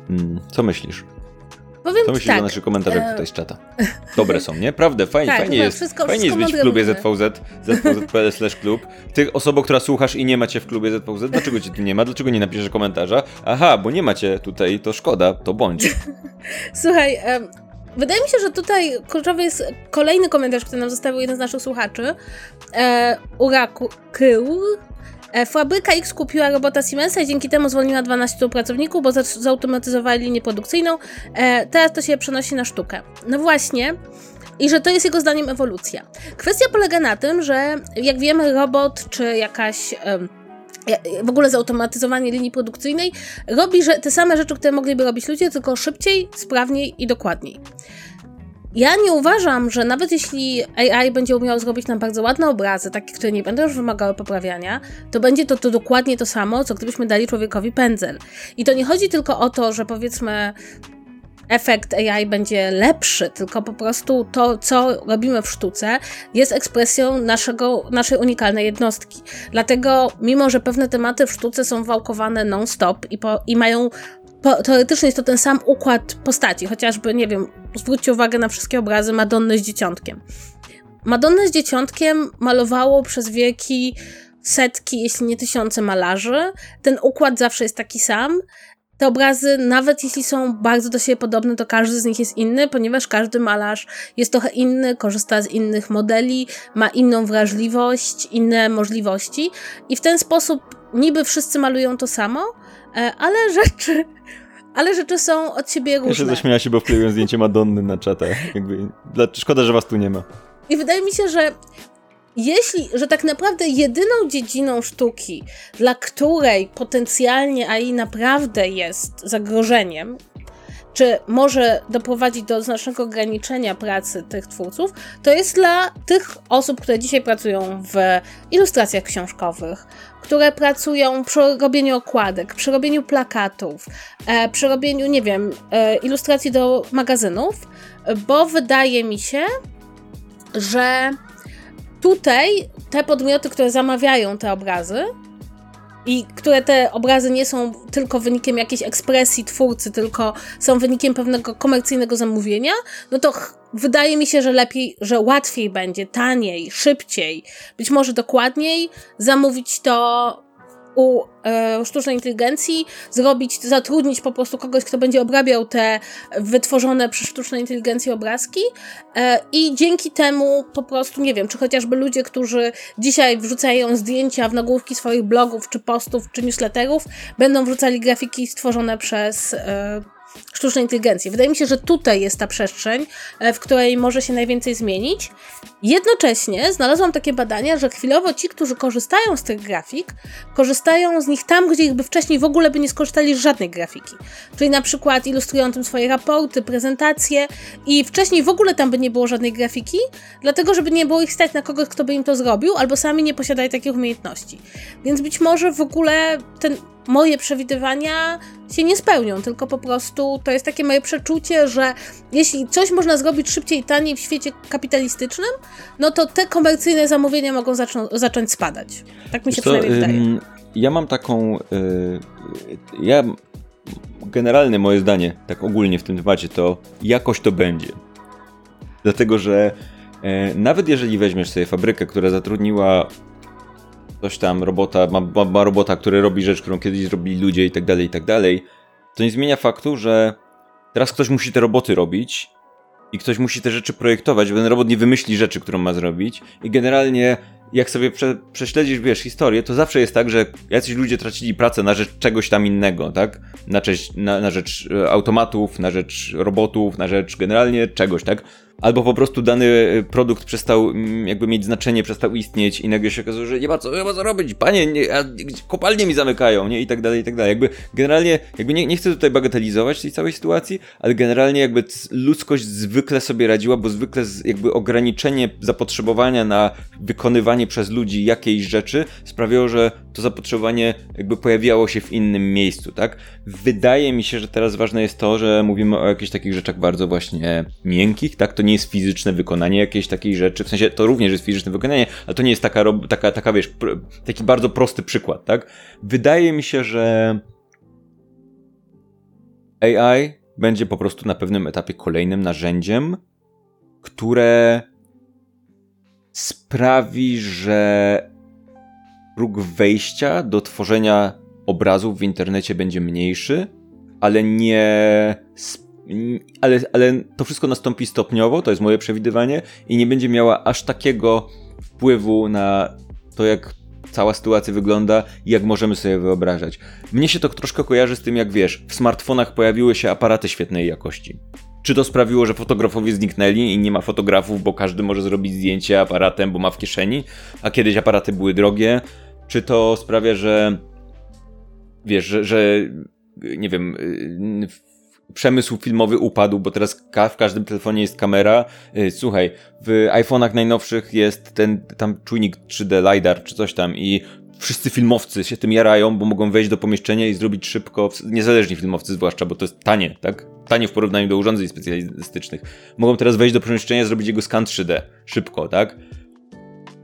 S1: Hmm, co myślisz?
S2: Powiem
S1: Co myślisz
S2: tak,
S1: o naszych komentarzach
S2: e,
S1: tutaj z czata? Dobre są, nie? Prawda, fajnie,
S2: Tak,
S1: fajnie jest,
S2: wszystko-
S1: fajnie
S2: wszystko
S1: jest być w klubie
S2: mówimy.
S1: ZVZ, zvz.pl slash klub. Ty, osoba, która słuchasz i nie macie w klubie ZVZ, dlaczego cię tu nie ma? Dlaczego nie napiszesz komentarza? Aha, bo nie macie tutaj, to szkoda, to bądź.
S2: Słuchaj, em, wydaje mi się, że tutaj kluczowy jest kolejny komentarz, który nam zostawił jeden z naszych słuchaczy. E, Uraku Kył. E, Fabryka X kupiła robota Siemensa i dzięki temu zwolniła 12 pracowników, bo za- zautomatyzowali linię produkcyjną. E, teraz to się przenosi na sztukę. No właśnie. I że to jest jego zdaniem ewolucja. Kwestia polega na tym, że jak wiemy, robot czy jakaś. w ogóle zautomatyzowanie linii produkcyjnej robi te same rzeczy, które mogliby robić ludzie, tylko szybciej, sprawniej i dokładniej. Ja nie uważam, że nawet jeśli AI będzie umiał zrobić nam bardzo ładne obrazy, takie, które nie będą już wymagały poprawiania, to będzie to, to dokładnie to samo, co gdybyśmy dali człowiekowi pędzel. I to nie chodzi tylko o to, że powiedzmy efekt AI będzie lepszy, tylko po prostu to, co robimy w sztuce, jest ekspresją naszego, naszej unikalnej jednostki. Dlatego, mimo że pewne tematy w sztuce są wałkowane non-stop i, i mają. Po, teoretycznie jest to ten sam układ postaci, chociażby, nie wiem, zwróćcie uwagę na wszystkie obrazy Madonny z dzieciątkiem. Madonnę z dzieciątkiem malowało przez wieki setki, jeśli nie tysiące malarzy. Ten układ zawsze jest taki sam. Te obrazy, nawet jeśli są bardzo do siebie podobne, to każdy z nich jest inny, ponieważ każdy malarz jest trochę inny, korzysta z innych modeli, ma inną wrażliwość, inne możliwości i w ten sposób niby wszyscy malują to samo, ale rzeczy, ale rzeczy są od siebie
S1: Ja się
S2: różne.
S1: zaśmiała się, bo wkleiłem zdjęcie Madonny na czatę. Jakby, szkoda, że was tu nie ma.
S2: I wydaje mi się, że jeśli, że tak naprawdę jedyną dziedziną sztuki, dla której potencjalnie AI naprawdę jest zagrożeniem, czy może doprowadzić do znacznego ograniczenia pracy tych twórców, to jest dla tych osób, które dzisiaj pracują w ilustracjach książkowych, które pracują przy robieniu okładek, przy robieniu plakatów, e, przy robieniu, nie wiem, e, ilustracji do magazynów, bo wydaje mi się, że tutaj te podmioty, które zamawiają te obrazy i które te obrazy nie są tylko wynikiem jakiejś ekspresji twórcy, tylko są wynikiem pewnego komercyjnego zamówienia, no to wydaje mi się, że lepiej, że łatwiej będzie, taniej, szybciej, być może dokładniej zamówić to u e, sztucznej inteligencji, zrobić, zatrudnić po prostu kogoś, kto będzie obrabiał te wytworzone przez sztuczną inteligencję obrazki e, i dzięki temu po prostu, nie wiem, czy chociażby ludzie, którzy dzisiaj wrzucają zdjęcia w nagłówki swoich blogów, czy postów, czy newsletterów, będą wrzucali grafiki stworzone przez e, sztuczną inteligencję. Wydaje mi się, że tutaj jest ta przestrzeń, e, w której może się najwięcej zmienić. Jednocześnie znalazłam takie badania, że chwilowo ci, którzy korzystają z tych grafik, korzystają z nich tam, gdzie ich by wcześniej w ogóle by nie skorzystali z żadnej grafiki. Czyli na przykład ilustrują tym swoje raporty, prezentacje i wcześniej w ogóle tam by nie było żadnej grafiki, dlatego żeby nie było ich stać na kogoś, kto by im to zrobił, albo sami nie posiadali takich umiejętności. Więc być może w ogóle ten moje przewidywania się nie spełnią, tylko po prostu to jest takie moje przeczucie, że jeśli coś można zrobić szybciej i taniej w świecie kapitalistycznym, no to te komercyjne zamówienia mogą zaczną, zacząć spadać. Tak mi się
S1: co,
S2: przynajmniej wydaje.
S1: ym, Ja mam taką. y, ja. Generalne moje zdanie, tak ogólnie w tym temacie, to jakoś to będzie. Dlatego, że e, nawet jeżeli weźmiesz sobie fabrykę, która zatrudniła coś tam, robota, ma, ma, ma robota, który robi rzecz, którą kiedyś zrobili ludzie i tak dalej, i tak dalej, to nie zmienia faktu, że teraz ktoś musi te roboty robić i ktoś musi te rzeczy projektować, bo ten robot nie wymyśli rzeczy, którą ma zrobić i generalnie jak sobie prze, prześledzisz, wiesz, historię, to zawsze jest tak, że jacyś ludzie tracili pracę na rzecz czegoś tam innego, tak? Na, cześć, na, na rzecz e, automatów, na rzecz robotów, na rzecz generalnie czegoś, tak? Albo po prostu dany e, produkt przestał jakby mieć znaczenie, przestał istnieć i nagle się okazuje, że nie ma co, nie ma co robić, panie, nie, a, kopalnie mi zamykają, nie? I tak dalej, i tak dalej. Jakby generalnie, jakby nie, nie chcę tutaj bagatelizować tej całej sytuacji, ale generalnie jakby ludzkość zwykle sobie radziła, bo zwykle z, jakby ograniczenie zapotrzebowania na wykonywanie przez ludzi jakiejś rzeczy sprawiało, że to zapotrzebowanie jakby pojawiało się w innym miejscu, tak? Wydaje mi się, że teraz ważne jest to, że mówimy o jakichś takich rzeczach bardzo właśnie miękkich, tak? To nie jest fizyczne wykonanie jakiejś takiej rzeczy, w sensie to również jest fizyczne wykonanie, ale to nie jest taka, taka, taka wiesz, taki bardzo prosty przykład, tak? Wydaje mi się, że AI będzie po prostu na pewnym etapie kolejnym narzędziem, które sprawi, że próg wejścia do tworzenia obrazów w internecie będzie mniejszy, ale nie. Ale, ale to wszystko nastąpi stopniowo, to jest moje przewidywanie, i nie będzie miała aż takiego wpływu na to, jak cała sytuacja wygląda i jak możemy sobie wyobrażać. Mnie się to troszkę kojarzy z tym, jak wiesz, w smartfonach pojawiły się aparaty świetnej jakości. Czy to sprawiło, że fotografowie zniknęli i nie ma fotografów, bo każdy może zrobić zdjęcie aparatem, bo ma w kieszeni, a kiedyś aparaty były drogie? Czy to sprawia, że wiesz, że, że nie wiem, przemysł filmowy upadł, bo teraz ka w każdym telefonie jest kamera. Y, słuchaj, w iPhone'ach najnowszych jest ten tam czujnik 3D LiDAR czy coś tam i wszyscy filmowcy się tym jarają, bo mogą wejść do pomieszczenia i zrobić szybko, niezależni filmowcy zwłaszcza, bo to jest tanie, tak? Tanie w porównaniu do urządzeń specjalistycznych. Mogą teraz wejść do pomieszczenia zrobić jego skan 3D szybko, tak?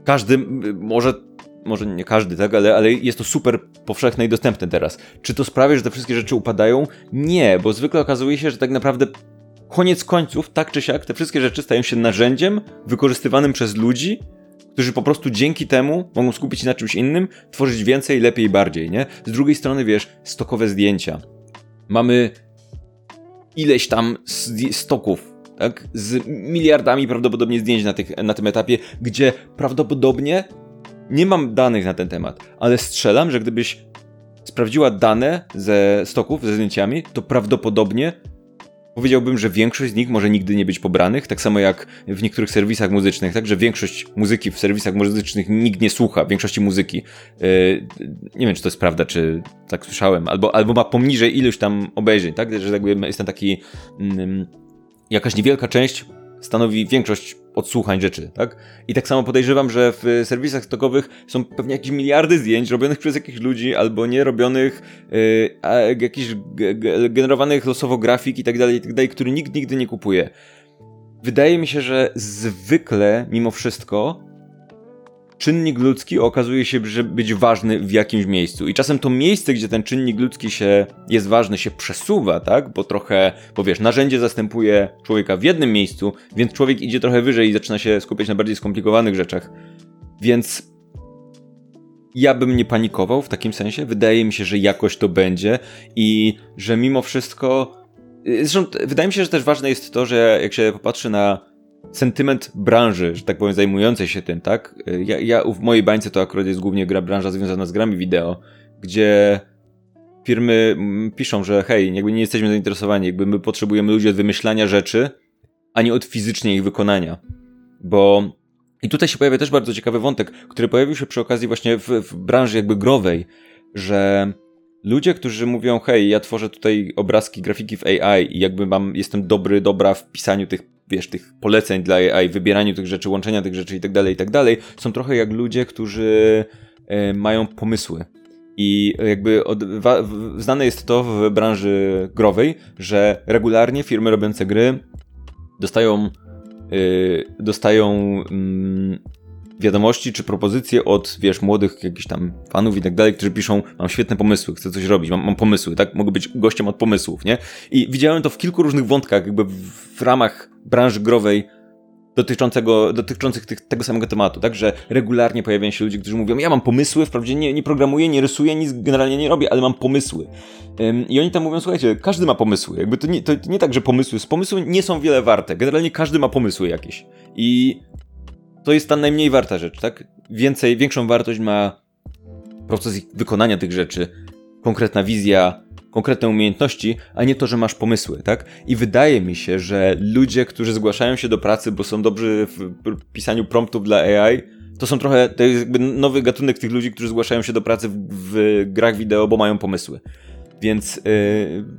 S1: Każdy może może nie każdy, tak, ale, ale jest to super powszechne i dostępne teraz. Czy to sprawia, że te wszystkie rzeczy upadają? Nie, bo zwykle okazuje się, że tak naprawdę koniec końców, tak czy siak, te wszystkie rzeczy stają się narzędziem wykorzystywanym przez ludzi, którzy po prostu dzięki temu mogą skupić się na czymś innym, tworzyć więcej, lepiej i bardziej, nie? Z drugiej strony, wiesz, stokowe zdjęcia. Mamy ileś tam stoków, tak? Z miliardami prawdopodobnie zdjęć na, tych, na tym etapie, gdzie prawdopodobnie nie mam danych na ten temat, ale strzelam, że gdybyś sprawdziła dane ze stoków, ze zdjęciami, to prawdopodobnie powiedziałbym, że większość z nich może nigdy nie być pobranych, tak samo jak w niektórych serwisach muzycznych, tak, że większość muzyki w serwisach muzycznych nikt nie słucha, większości muzyki. Yy, nie wiem, czy to jest prawda, czy tak słyszałem, albo, albo ma poniżej ilość tam obejrzeń, tak, że jakby jest ten taki, yy, jakaś niewielka część stanowi większość odsłuchań rzeczy, tak? I tak samo podejrzewam, że w serwisach stokowych są pewnie jakieś miliardy zdjęć robionych przez jakichś ludzi, albo nie robionych, yy, jakichś generowanych losowo grafik i tak dalej, i tak dalej, który nikt nigdy nie kupuje. Wydaje mi się, że zwykle, mimo wszystko, czynnik ludzki okazuje się że być ważny w jakimś miejscu. I czasem to miejsce, gdzie ten czynnik ludzki się jest ważny, się przesuwa, tak? Bo trochę, bo wiesz, narzędzie zastępuje człowieka w jednym miejscu, więc człowiek idzie trochę wyżej i zaczyna się skupiać na bardziej skomplikowanych rzeczach. Więc ja bym nie panikował w takim sensie. Wydaje mi się, że jakoś to będzie i że mimo wszystko. Zresztą wydaje mi się, że też ważne jest to, że jak się popatrzy na sentyment branży, że tak powiem, zajmującej się tym, tak? Ja, ja w mojej bańce to akurat jest głównie gra, branża związana z grami wideo, gdzie firmy piszą, że hej, jakby nie jesteśmy zainteresowani, jakby my potrzebujemy ludzi od wymyślania rzeczy, a nie od fizycznie ich wykonania. Bo i tutaj się pojawia też bardzo ciekawy wątek, który pojawił się przy okazji właśnie w, w branży jakby growej, że ludzie, którzy mówią, hej, ja tworzę tutaj obrazki, grafiki w AI i jakby mam, jestem dobry, dobra w pisaniu tych wiesz, tych poleceń dla AI, wybieraniu tych rzeczy, łączenia tych rzeczy i tak dalej, i tak dalej, są trochę jak ludzie, którzy e, mają pomysły. I jakby od, wa, znane jest to w branży growej, że regularnie firmy robiące gry dostają, yy, dostają yy, wiadomości czy propozycje od, wiesz, młodych jakichś tam fanów i tak dalej, którzy piszą, mam świetne pomysły, chcę coś robić, mam, mam pomysły, tak? Mogę być gościem od pomysłów, nie? I widziałem to w kilku różnych wątkach, jakby w, w ramach branży growej dotyczącego, dotyczących tych, tego samego tematu, tak, że regularnie pojawiają się ludzie, którzy mówią, ja mam pomysły, wprawdzie nie, nie programuję, nie rysuję, nic generalnie nie robię, ale mam pomysły. Ym, I oni tam mówią, słuchajcie, każdy ma pomysły, jakby to nie, to nie tak, że pomysły, z pomysły nie są wiele warte, generalnie każdy ma pomysły jakieś. I to jest ta najmniej warta rzecz, tak? Więcej, większą wartość ma proces wykonania tych rzeczy, konkretna wizja, konkretne umiejętności, a nie to, że masz pomysły, tak? I wydaje mi się, że ludzie, którzy zgłaszają się do pracy, bo są dobrzy w pisaniu promptów dla AI, to są trochę, to jest jakby nowy gatunek tych ludzi, którzy zgłaszają się do pracy w, w grach wideo, bo mają pomysły. Więc yy,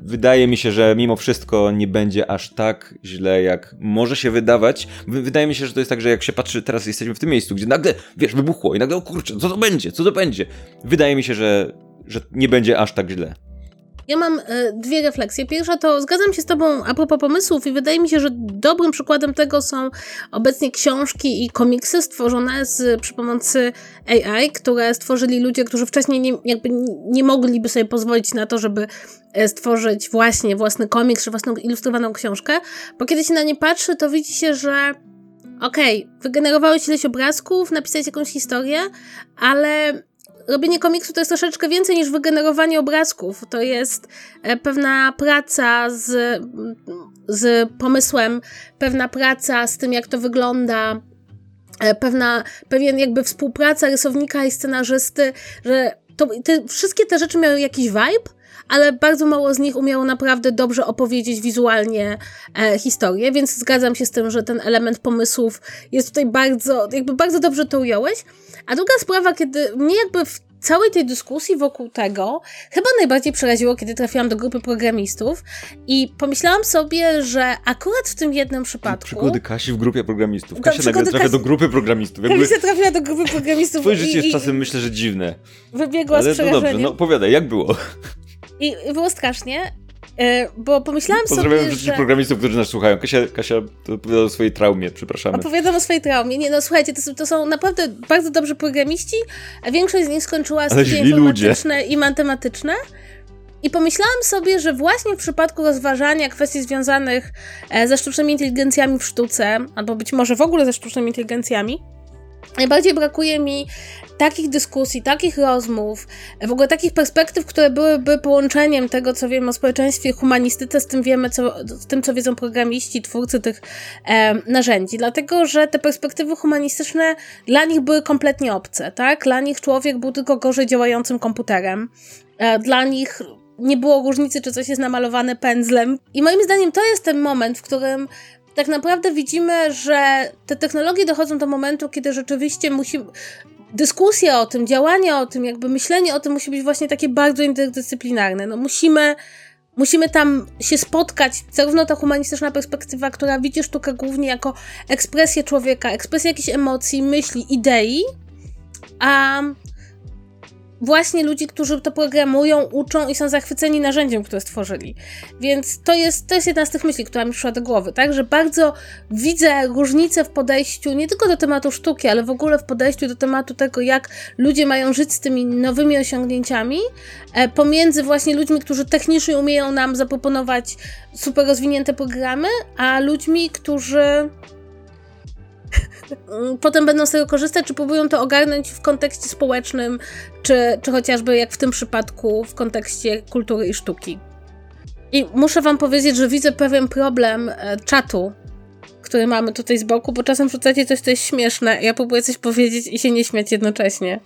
S1: wydaje mi się, że mimo wszystko nie będzie aż tak źle, jak może się wydawać. Wydaje mi się, że to jest tak, że jak się patrzy, teraz jesteśmy w tym miejscu, gdzie nagle, wiesz, wybuchło i nagle, o kurczę, co to będzie, co to będzie? Wydaje mi się, że, że nie będzie aż tak źle.
S2: Ja mam e, dwie refleksje. Pierwsza to zgadzam się z Tobą a propos pomysłów, i wydaje mi się, że dobrym przykładem tego są obecnie książki i komiksy stworzone z, przy pomocy AI, które stworzyli ludzie, którzy wcześniej nie, jakby nie mogliby sobie pozwolić na to, żeby e, stworzyć właśnie własny komiks czy własną ilustrowaną książkę. Bo kiedy się na nie patrzy, to widzi się, że okej, okay, wygenerowałeś ileś obrazków, napisałeś jakąś historię, ale robienie komiksu to jest troszeczkę więcej niż wygenerowanie obrazków. To jest e, pewna praca z, z pomysłem, pewna praca z tym, jak to wygląda, e, pewna, pewien jakby współpraca rysownika i scenarzysty, że to, te, wszystkie te rzeczy miały jakiś vibe, ale bardzo mało z nich umiało naprawdę dobrze opowiedzieć wizualnie e, historię, więc zgadzam się z tym, że ten element pomysłów jest tutaj bardzo, jakby bardzo dobrze to ująłeś. A druga sprawa, kiedy mnie jakby w całej tej dyskusji wokół tego chyba najbardziej przeraziło, kiedy trafiłam do grupy programistów i pomyślałam sobie, że akurat w tym jednym przypadku...
S1: Przygody Kasi w grupie programistów. Kasia nagle trafia Kasi... do grupy programistów.
S2: Jakby... Kasia trafiła do grupy programistów.
S1: Twoje życie jest czasem myślę, że dziwne.
S2: Wybiegła Ale z przerażeniem.
S1: no dobrze, no opowiadaj, jak było?
S2: I było strasznie, e, bo pomyślałam
S1: Pozdrawiam
S2: sobie,
S1: wszystkich że... programistów, którzy nas słuchają. Kasia, Kasia opowiada o swojej traumie, przepraszamy.
S2: Opowiadam o swojej traumie. Nie, no słuchajcie, to są, to są naprawdę bardzo dobrzy programiści, a większość z nich skończyła studia informatyczne ludzie. i matematyczne. I pomyślałam sobie, że właśnie w przypadku rozważania kwestii związanych e, ze sztucznymi inteligencjami w sztuce, albo być może w ogóle ze sztucznymi inteligencjami, Najbardziej brakuje mi takich dyskusji, takich rozmów, w ogóle takich perspektyw, które byłyby połączeniem tego, co wiemy o społeczeństwie humanistyce, z tym, wiemy, co, z tym, co wiedzą programiści, twórcy tych e, narzędzi. Dlatego, że te perspektywy humanistyczne dla nich były kompletnie obce, tak? Dla nich człowiek był tylko gorzej działającym komputerem. E, dla nich nie było różnicy, czy coś jest namalowane pędzlem. I moim zdaniem to jest ten moment, w którym tak naprawdę widzimy, że te technologie dochodzą do momentu, kiedy rzeczywiście musi. Dyskusja o tym, działanie o tym, jakby myślenie o tym musi być właśnie takie bardzo interdyscyplinarne. No musimy, musimy tam się spotkać, zarówno ta humanistyczna perspektywa, która widzi sztukę głównie jako ekspresję człowieka, ekspresję jakichś emocji, myśli, idei, a właśnie ludzi, którzy to programują, uczą i są zachwyceni narzędziem, które stworzyli. Więc to jest, to jest jedna z tych myśli, która mi przyszła do głowy, tak? Że bardzo widzę różnicę w podejściu nie tylko do tematu sztuki, ale w ogóle w podejściu do tematu tego, jak ludzie mają żyć z tymi nowymi osiągnięciami, e, pomiędzy właśnie ludźmi, którzy technicznie umieją nam zaproponować super rozwinięte programy, a ludźmi, którzy potem będą z tego korzystać, czy próbują to ogarnąć w kontekście społecznym, czy, czy chociażby jak w tym przypadku w kontekście kultury i sztuki. I muszę Wam powiedzieć, że widzę pewien problem e, czatu, który mamy tutaj z boku, bo czasem wrzucacie coś, co jest śmieszne, ja próbuję coś powiedzieć i się nie śmiać jednocześnie.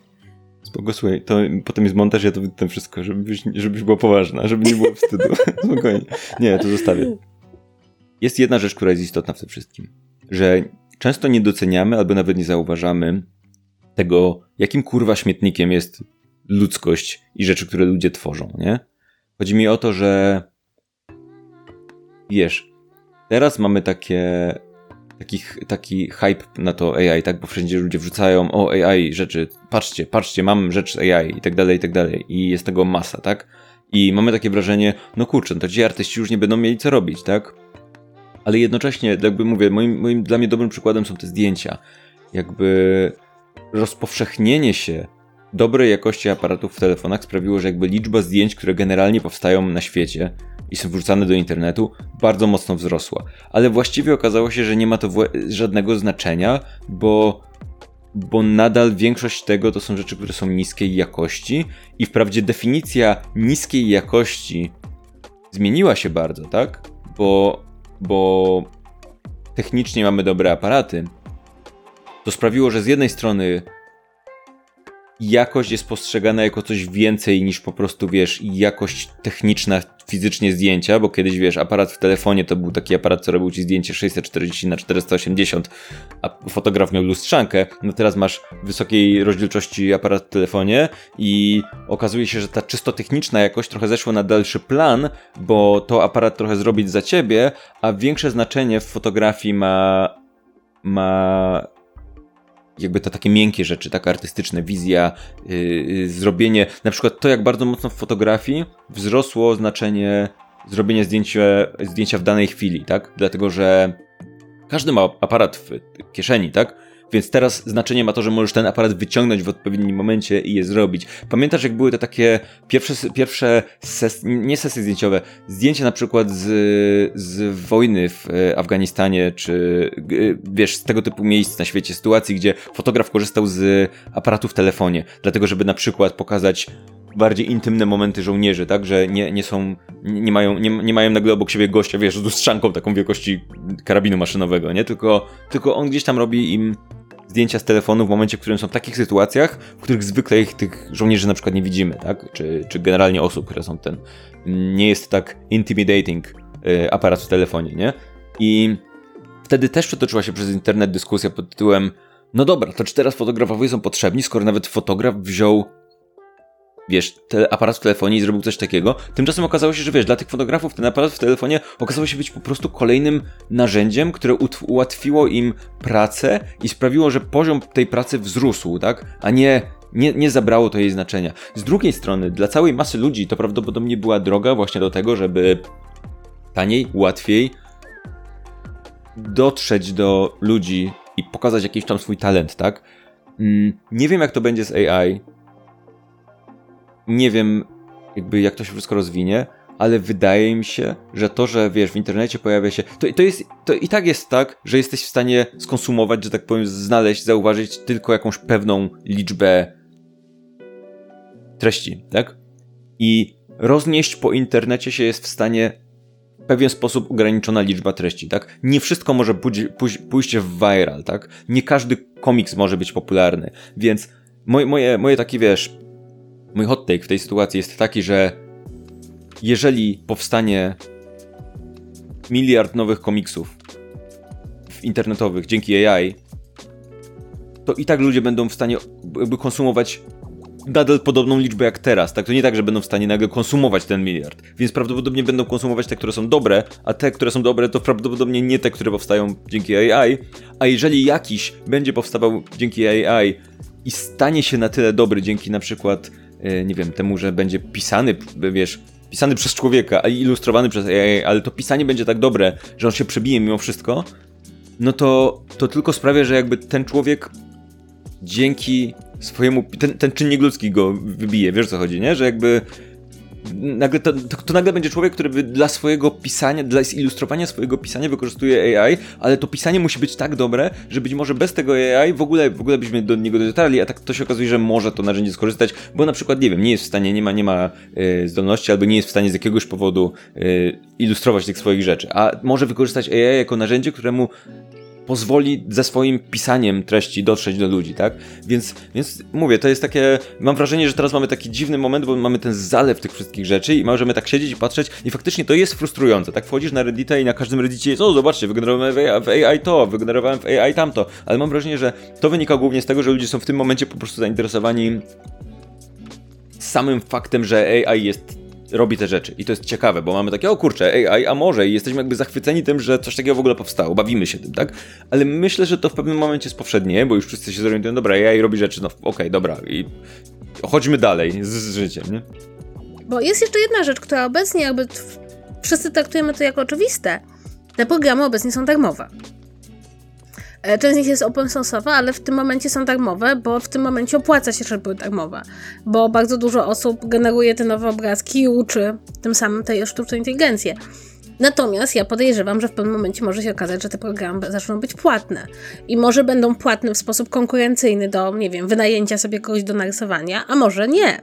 S1: Spoko, to potem jest montaż, ja to wytnę wszystko, żebyś, żebyś była poważna, żeby nie było wstydu. Spokojnie. Nie, to zostawię. Jest jedna rzecz, która jest istotna w tym wszystkim. Że często nie doceniamy albo nawet nie zauważamy tego, jakim kurwa śmietnikiem jest ludzkość i rzeczy, które ludzie tworzą, nie? Chodzi mi o to, że wiesz, teraz mamy takie taki, taki hype na to AI, tak? Bo wszędzie ludzie wrzucają o AI rzeczy, patrzcie, patrzcie, mam rzecz AI i tak dalej, i tak dalej. I jest tego masa, tak? I mamy takie wrażenie, no kurczę, no to ci artyści już nie będą mieli co robić, tak? Ale jednocześnie, jakby mówię, moim, moim dla mnie dobrym przykładem są te zdjęcia. Jakby rozpowszechnienie się dobrej jakości aparatów w telefonach sprawiło, że jakby liczba zdjęć, które generalnie powstają na świecie i są wrzucane do internetu, bardzo mocno wzrosła. Ale właściwie okazało się, że nie ma to żadnego znaczenia, bo, bo nadal większość tego to są rzeczy, które są niskiej jakości i wprawdzie definicja niskiej jakości zmieniła się bardzo, tak? Bo bo technicznie mamy dobre aparaty, to sprawiło, że z jednej strony jakość jest postrzegana jako coś więcej niż po prostu, wiesz, jakość techniczna fizycznie zdjęcia, bo kiedyś, wiesz, aparat w telefonie to był taki aparat, co robił ci zdjęcie 640 na 480, a fotograf miał lustrzankę, no teraz masz wysokiej rozdzielczości aparat w telefonie i okazuje się, że ta czysto techniczna jakość trochę zeszła na dalszy plan, bo to aparat trochę zrobić za ciebie, a większe znaczenie w fotografii ma ma jakby te takie miękkie rzeczy, tak artystyczne, wizja, yy, zrobienie, na przykład to jak bardzo mocno w fotografii wzrosło znaczenie zrobienia zdjęcia, zdjęcia w danej chwili, tak? Dlatego, że każdy ma aparat w kieszeni, tak? Więc teraz znaczenie ma to, że możesz ten aparat wyciągnąć w odpowiednim momencie i je zrobić. Pamiętasz, jak były te takie pierwsze, pierwsze ses, nie sesje zdjęciowe, zdjęcia na przykład z, z wojny w e, Afganistanie, czy e, wiesz, z tego typu miejsc na świecie, sytuacji, gdzie fotograf korzystał z aparatu w telefonie, dlatego żeby na przykład pokazać bardziej intymne momenty żołnierzy, tak, że nie, nie są, nie mają, nie, nie mają nagle obok siebie gościa, wiesz, z lustrzanką taką wielkości karabinu maszynowego, nie, tylko, tylko on gdzieś tam robi im zdjęcia z telefonu w momencie, w którym są w takich sytuacjach, w których zwykle ich tych żołnierzy na przykład nie widzimy, tak? Czy, czy generalnie osób, które są ten. Nie jest tak intimidating y, aparat w telefonie, nie? I wtedy też przetoczyła się przez internet dyskusja pod tytułem no dobra, to czy teraz fotografowie są potrzebni, skoro nawet fotograf wziął wiesz, te, aparat w telefonie i zrobił coś takiego. Tymczasem okazało się, że wiesz, dla tych fotografów ten aparat w telefonie okazał się być po prostu kolejnym narzędziem, które ułatwiło im pracę i sprawiło, że poziom tej pracy wzrósł, tak? A nie nie, nie zabrało to jej znaczenia. Z drugiej strony, dla całej masy ludzi to prawdopodobnie była droga właśnie do tego, żeby taniej, łatwiej dotrzeć do ludzi i pokazać jakiś tam swój talent, tak? Mm, nie wiem, jak to będzie z AI, nie wiem, jakby jak to się wszystko rozwinie, ale wydaje mi się, że to, że wiesz, w internecie pojawia się. To, to, jest, to i tak jest tak, że jesteś w stanie skonsumować, że tak powiem, znaleźć, zauważyć tylko jakąś pewną liczbę treści, tak? I roznieść po internecie się jest w stanie w pewien sposób ograniczona liczba treści, tak? Nie wszystko może pójść, pójść, w viral, tak? Nie każdy komiks może być popularny, więc moje, moje, moje takie, wiesz, mój hot take w tej sytuacji jest taki, że jeżeli powstanie miliard nowych komiksów internetowych dzięki AI, to i tak ludzie będą w stanie jakby konsumować nadal podobną liczbę jak teraz, tak? To nie tak, że będą w stanie nagle konsumować ten miliard. Więc prawdopodobnie będą konsumować te, które są dobre, a te, które są dobre, to prawdopodobnie nie te, które powstają dzięki AI. A jeżeli jakiś będzie powstawał dzięki AI i stanie się na tyle dobry dzięki na przykład nie wiem, temu, że będzie pisany, wiesz, pisany przez człowieka, a ilustrowany przez AI, ale to pisanie będzie tak dobre, że on się przebije mimo wszystko, no to, to tylko sprawia, że jakby ten człowiek dzięki swojemu, ten, ten czynnik ludzki go wybije, wiesz o co chodzi, nie? Że jakby nagle to, to, to, nagle będzie człowiek, który dla swojego pisania, dla zilustrowania swojego pisania wykorzystuje AI, ale to pisanie musi być tak dobre, że być może bez tego AI w ogóle, w ogóle byśmy do niego dotarli, a tak to się okazuje, że może to narzędzie skorzystać, bo na przykład, nie wiem, nie jest w stanie, nie ma, nie ma y, zdolności, albo nie jest w stanie z jakiegoś powodu y, ilustrować tych swoich rzeczy, a może wykorzystać AI jako narzędzie, któremu pozwoli ze swoim pisaniem treści dotrzeć do ludzi, tak? Więc, więc mówię, to jest takie, mam wrażenie, że teraz mamy taki dziwny moment, bo mamy ten zalew tych wszystkich rzeczy i możemy tak siedzieć i patrzeć i faktycznie to jest frustrujące, tak? Wchodzisz na Reddita i na każdym Reddicie jest, o zobaczcie, wygenerowałem w AI to, wygenerowałem w AI tamto, ale mam wrażenie, że to wynika głównie z tego, że ludzie są w tym momencie po prostu zainteresowani samym faktem, że AI jest robi te rzeczy. I to jest ciekawe, bo mamy takie, o kurczę, AI, a może i jesteśmy jakby zachwyceni tym, że coś takiego w ogóle powstało, bawimy się tym, tak? Ale myślę, że to w pewnym momencie jest powszednie, bo już wszyscy się zorientują, dobra, AI robi rzeczy, no okej, okay, dobra, i chodźmy dalej z, z życiem, nie?
S2: Bo jest jeszcze jedna rzecz, która obecnie jakby wszyscy traktujemy to jako oczywiste. Te programy obecnie są darmowe. E, część z nich jest open source'owa, ale w tym momencie są darmowe, bo w tym momencie opłaca się, żeby były darmowe. Bo bardzo dużo osób generuje te nowe obrazki i uczy tym samym tej sztucznej inteligencję. Natomiast ja podejrzewam, że w pewnym momencie może się okazać, że te programy zaczną być płatne. I może będą płatne w sposób konkurencyjny do, nie wiem, wynajęcia sobie kogoś do narysowania, a może nie.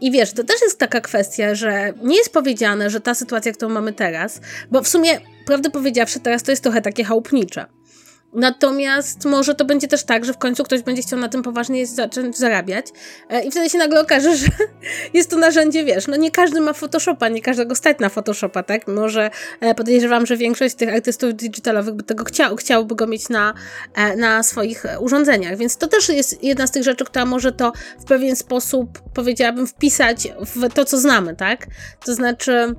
S2: I wiesz, to też jest taka kwestia, że nie jest powiedziane, że ta sytuacja, którą mamy teraz, bo w sumie, prawdę powiedziawszy, teraz to jest trochę takie chałupnicze. Natomiast może to będzie też tak, że w końcu ktoś będzie chciał na tym poważnie zacząć zarabiać e, i wtedy się nagle okaże, że jest to narzędzie, wiesz, no nie każdy ma Photoshopa, nie każdego stać na Photoshopa, tak? Może e, podejrzewam, że większość tych artystów digitalowych by tego chciał, chciałby go mieć na, e, na swoich urządzeniach, więc to też jest jedna z tych rzeczy, która może to w pewien sposób, powiedziałabym, wpisać w to, co znamy, tak? To znaczy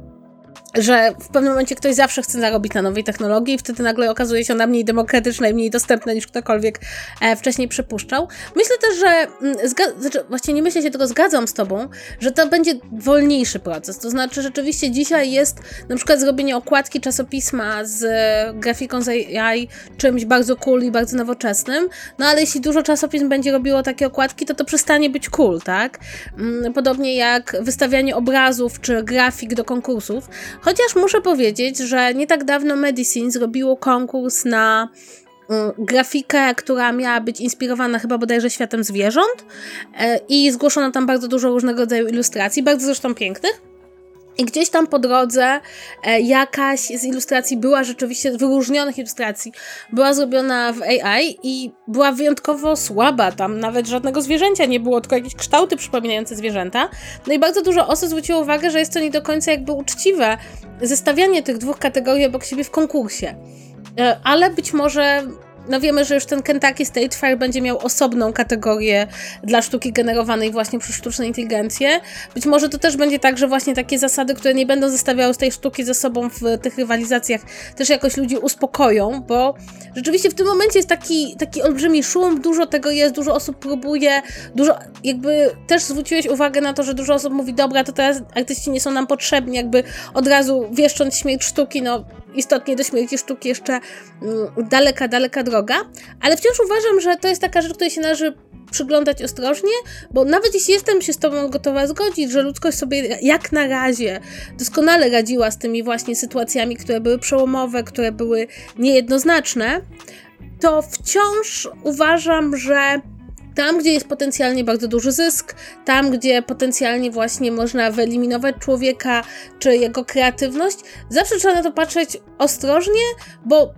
S2: że w pewnym momencie ktoś zawsze chce zarobić na nowej technologii i wtedy nagle okazuje się ona mniej demokratyczna i mniej dostępna niż ktokolwiek e, wcześniej przypuszczał. Myślę też, że mm, znaczy, właściwie nie myślę się, tylko zgadzam z tobą, że to będzie wolniejszy proces. To znaczy rzeczywiście dzisiaj jest na przykład zrobienie okładki czasopisma z grafiką z AI czymś bardzo cool i bardzo nowoczesnym, no ale jeśli dużo czasopism będzie robiło takie okładki, to to przestanie być cool, tak? Mm, podobnie jak wystawianie obrazów czy grafik do konkursów. Chociaż muszę powiedzieć, że nie tak dawno Medicine zrobiło konkurs na mm, grafikę, która miała być inspirowana chyba bodajże światem zwierząt e, i zgłoszono tam bardzo dużo różnego rodzaju ilustracji, bardzo zresztą pięknych. I gdzieś tam po drodze e, jakaś z ilustracji była rzeczywiście, wyróżnionych ilustracji, była zrobiona w AI i była wyjątkowo słaba. Tam nawet żadnego zwierzęcia nie było, tylko jakieś kształty przypominające zwierzęta. No i bardzo dużo osób zwróciło uwagę, że jest to nie do końca jakby uczciwe zestawianie tych dwóch kategorii obok siebie w konkursie. E, ale być może no wiemy, że już ten Kentucky State Fair będzie miał osobną kategorię dla sztuki generowanej właśnie przez sztuczną inteligencję. Być może to też będzie tak, że właśnie takie zasady, które nie będą zestawiały tej sztuki ze sobą w tych rywalizacjach, też jakoś ludzi uspokoją, bo rzeczywiście w tym momencie jest taki, taki olbrzymi szum, dużo tego jest, dużo osób próbuje, dużo jakby też zwróciłeś uwagę na to, że dużo osób mówi, dobra, to teraz artyści nie są nam potrzebni, jakby od razu wieszcząc śmierć sztuki, no istotnie do śmierci sztuki jeszcze mm, daleka, daleka droga, ale wciąż uważam, że to jest taka rzecz, której się należy przyglądać ostrożnie, bo nawet jeśli jestem się z Tobą gotowa zgodzić, że ludzkość sobie jak na razie doskonale radziła z tymi właśnie sytuacjami, które były przełomowe, które były niejednoznaczne, to wciąż uważam, że tam, gdzie jest potencjalnie bardzo duży zysk, tam, gdzie potencjalnie właśnie można wyeliminować człowieka czy jego kreatywność, zawsze trzeba na to patrzeć ostrożnie, bo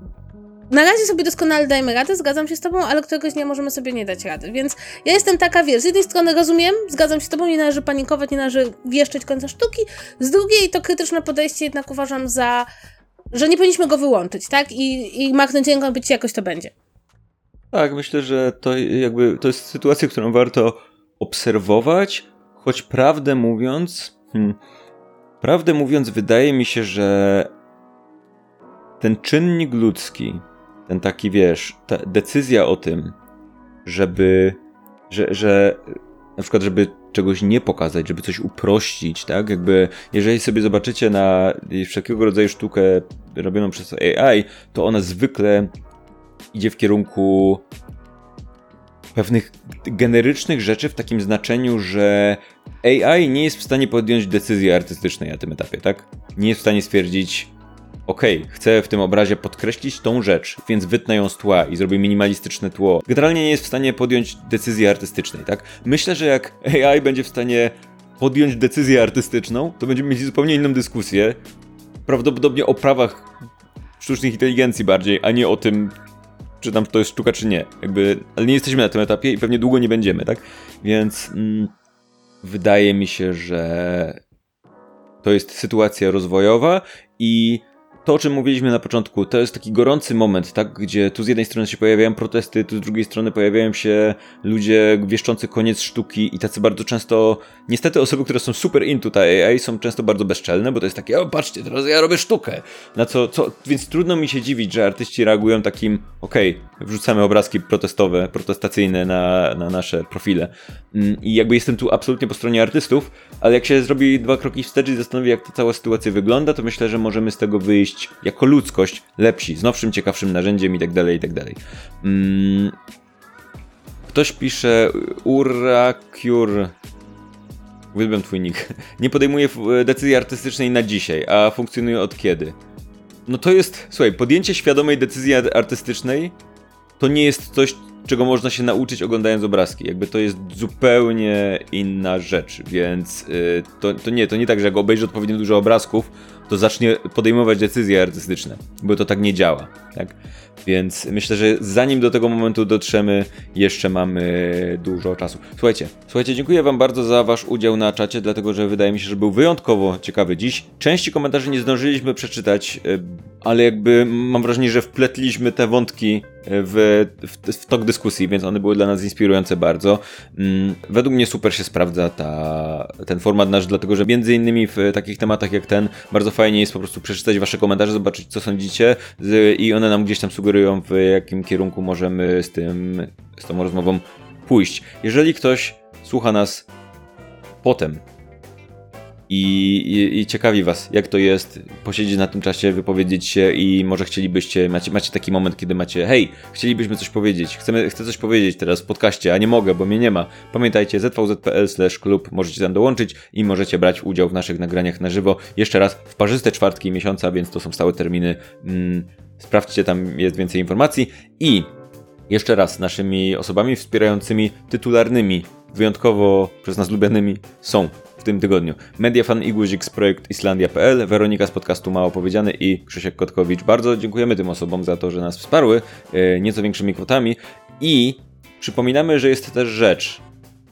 S2: na razie sobie doskonale dajemy radę, zgadzam się z tobą, ale któregoś dnia możemy sobie nie dać rady. Więc ja jestem taka, wiesz, z jednej strony rozumiem, zgadzam się z tobą, nie należy panikować, nie należy wieszczyć końca sztuki, z drugiej to krytyczne podejście jednak uważam za, że nie powinniśmy go wyłączyć, tak? I, i machnąć ręką, być jakoś to będzie.
S1: Tak, myślę, że to jakby to jest sytuacja, którą warto obserwować, choć prawdę mówiąc, hmm, prawdę mówiąc, wydaje mi się, że ten czynnik ludzki, ten taki wiesz, ta decyzja o tym, żeby, że, że na przykład, żeby czegoś nie pokazać, żeby coś uprościć, tak? Jakby, jeżeli sobie zobaczycie na wszelkiego rodzaju sztukę robioną przez AI, to ona zwykle idzie w kierunku pewnych generycznych rzeczy w takim znaczeniu, że AI nie jest w stanie podjąć decyzji artystycznej na tym etapie, tak? Nie jest w stanie stwierdzić, ok, chcę w tym obrazie podkreślić tą rzecz, więc wytnę ją z tła i zrobię minimalistyczne tło. Generalnie nie jest w stanie podjąć decyzji artystycznej, tak? Myślę, że jak AI będzie w stanie podjąć decyzję artystyczną, to będziemy mieć zupełnie inną dyskusję. Prawdopodobnie o prawach sztucznej inteligencji bardziej, a nie o tym, czy tam to jest sztuka, czy nie. Jakby, ale nie jesteśmy na tym etapie i pewnie długo nie będziemy, tak? Więc mm, wydaje mi się, że to jest sytuacja rozwojowa i to, o czym mówiliśmy na początku, to jest taki gorący moment, tak, gdzie tu z jednej strony się pojawiają protesty, tu z drugiej strony pojawiają się ludzie wieszczący koniec sztuki i tacy bardzo często, niestety osoby, które są super into ta AI są często bardzo bezczelne, bo to jest takie, o patrzcie, teraz ja robię sztukę, na co, co więc trudno mi się dziwić, że artyści reagują takim, okej, okay, wrzucamy obrazki protestowe, protestacyjne na, na nasze profile mm, i jakby jestem tu absolutnie po stronie artystów, ale jak się zrobi dwa kroki wstecz i zastanowi, jak ta cała sytuacja wygląda, to myślę, że możemy z tego wyjść jako ludzkość lepsi, z nowszym, ciekawszym narzędziem i tak dalej, i tak dalej. Mm. Ktoś pisze Uracure Uwielbiam twój nick. Nie podejmuje decyzji artystycznej na dzisiaj, a funkcjonuje od kiedy? No to jest, słuchaj, podjęcie świadomej decyzji artystycznej to nie jest coś, czego można się nauczyć oglądając obrazki. Jakby to jest zupełnie inna rzecz, więc yy, to, to nie, to nie tak, że jak obejrzy odpowiednio dużo obrazków, to zacznie podejmować decyzje artystyczne, bo to tak nie działa, tak? Więc myślę, że zanim do tego momentu dotrzemy, jeszcze mamy dużo czasu. Słuchajcie, słuchajcie, dziękuję Wam bardzo za Wasz udział na czacie, dlatego że wydaje mi się, że był wyjątkowo ciekawy dziś. Części komentarzy nie zdążyliśmy przeczytać, e, ale jakby mam wrażenie, że wpletliśmy te wątki w, w, w tok dyskusji, więc one były dla nas inspirujące bardzo. Mm, według mnie super się sprawdza ta, ten format nasz, dlatego że między innymi w takich tematach jak ten bardzo fajnie jest po prostu przeczytać wasze komentarze, zobaczyć co sądzicie i one nam gdzieś tam sugerują w jakim kierunku możemy z tym, z tą rozmową pójść. Jeżeli ktoś słucha nas potem i, i, i ciekawi was, jak to jest posiedzieć na tym czasie, wypowiedzieć się i może chcielibyście, macie, macie taki moment, kiedy macie, hej, chcielibyśmy coś powiedzieć, chcemy, chcę coś powiedzieć teraz w podcaście, a nie mogę, bo mnie nie ma. Pamiętajcie, zvz.pl klub, możecie tam dołączyć i możecie brać udział w naszych nagraniach na żywo. Jeszcze raz, w parzyste czwartki miesiąca, więc to są stałe terminy. Mm, sprawdźcie, tam jest więcej informacji i jeszcze raz, naszymi osobami wspierającymi tytularnymi, wyjątkowo przez nas lubianymi są w tym tygodniu. Mediafan i Guzik z projekt Islandia.pl, Weronika z podcastu Mało Powiedziane i Krzysiek Kotkowicz. Bardzo dziękujemy tym osobom za to, że nas wsparły e, nieco większymi kwotami. I przypominamy, że jest też rzecz,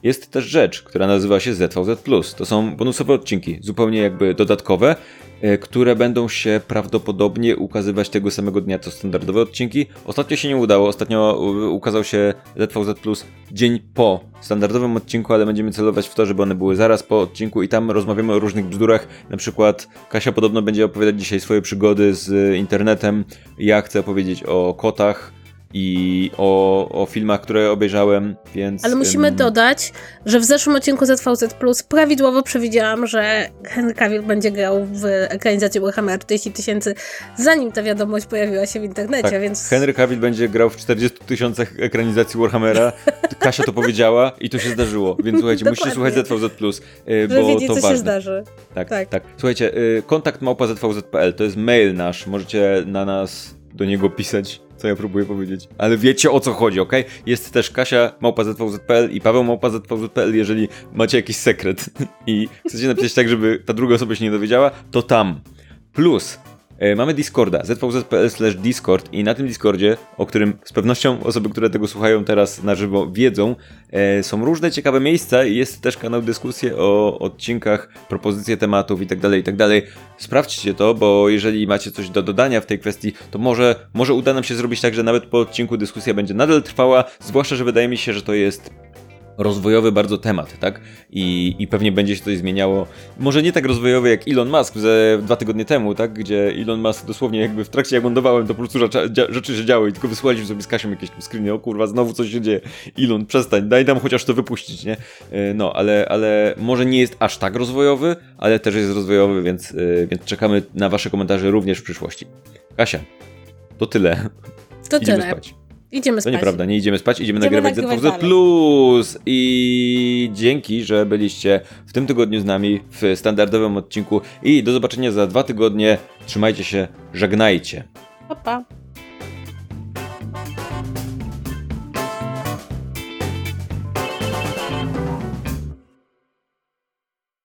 S1: jest też rzecz, która nazywa się ZVZ+. To są bonusowe odcinki, zupełnie jakby dodatkowe, e, które będą się prawdopodobnie ukazywać tego samego dnia co standardowe odcinki. Ostatnio się nie udało, ostatnio u- ukazał się ZVZ dzień po standardowym odcinku, ale będziemy celować w to, żeby one były zaraz po odcinku i tam rozmawiamy o różnych bzdurach. Na przykład Kasia podobno będzie opowiadać dzisiaj swoje przygody z internetem. Ja chcę opowiedzieć o kotach i o, o filmach, które obejrzałem, więc...
S2: Ale musimy
S1: ym,
S2: dodać, że w zeszłym odcinku ZVZ Plus prawidłowo przewidziałam, że Henry Cavill będzie grał w ekranizacji Warhammera 40 tysięcy, zanim ta wiadomość pojawiła się w internecie,
S1: Tak,
S2: więc...
S1: Henry Cavill będzie grał w 40 tysiącach ekranizacji Warhammera. Kasia to powiedziała i to się zdarzyło, więc słuchajcie, musicie słuchać. ZVZ+, y,
S2: Żeby
S1: bo
S2: wiedzieć,
S1: to
S2: co
S1: ważne.
S2: się zdarzy.
S1: Tak,
S2: Tak.
S1: tak. Słuchajcie, y, kontakt małpa ZVZ.pl to jest mail nasz, możecie na nas do niego pisać, co ja próbuję powiedzieć. Ale wiecie o co chodzi, ok? Jest też Kasia małpa ZVZ.pl i Paweł małpa ZVZ.pl, jeżeli macie jakiś sekret i chcecie napisać tak, żeby ta druga osoba się nie dowiedziała, to tam. Plus mamy Discorda, zvz.pl discord i na tym Discordzie, o którym z pewnością osoby, które tego słuchają teraz na żywo wiedzą, e, są różne ciekawe miejsca i jest też kanał dyskusji o odcinkach, propozycje tematów itd., itd. Sprawdźcie to, bo jeżeli macie coś do dodania w tej kwestii, to może, może uda nam się zrobić tak, że nawet po odcinku dyskusja będzie nadal trwała, zwłaszcza, że wydaje mi się, że to jest rozwojowy bardzo temat, tak? I, I pewnie będzie się coś zmieniało. Może nie tak rozwojowy jak Elon Musk ze dwa tygodnie temu, tak? Gdzie Elon Musk dosłownie jakby w trakcie jak lądowałem, to po prostu rzeczy, się działy i tylko wysłaliśmy sobie z Kasią jakieś screeny, o kurwa, znowu coś się dzieje. Elon, przestań, daj nam chociaż to wypuścić, nie? E, No, ale, ale może nie jest aż tak rozwojowy, ale też jest rozwojowy, więc, e, więc czekamy na wasze komentarze również w przyszłości. Kasia, to tyle.
S2: To
S1: Idziemy
S2: tyle.
S1: spać.
S2: Idziemy
S1: To
S2: spać.
S1: nieprawda, nie idziemy spać, idziemy,
S2: Idziemy
S1: nagrywać
S2: nagrywać dalej.
S1: Plus i dzięki, że byliście w tym tygodniu z nami w standardowym odcinku i do zobaczenia za dwa tygodnie. Trzymajcie się, żegnajcie.
S2: Pa, pa.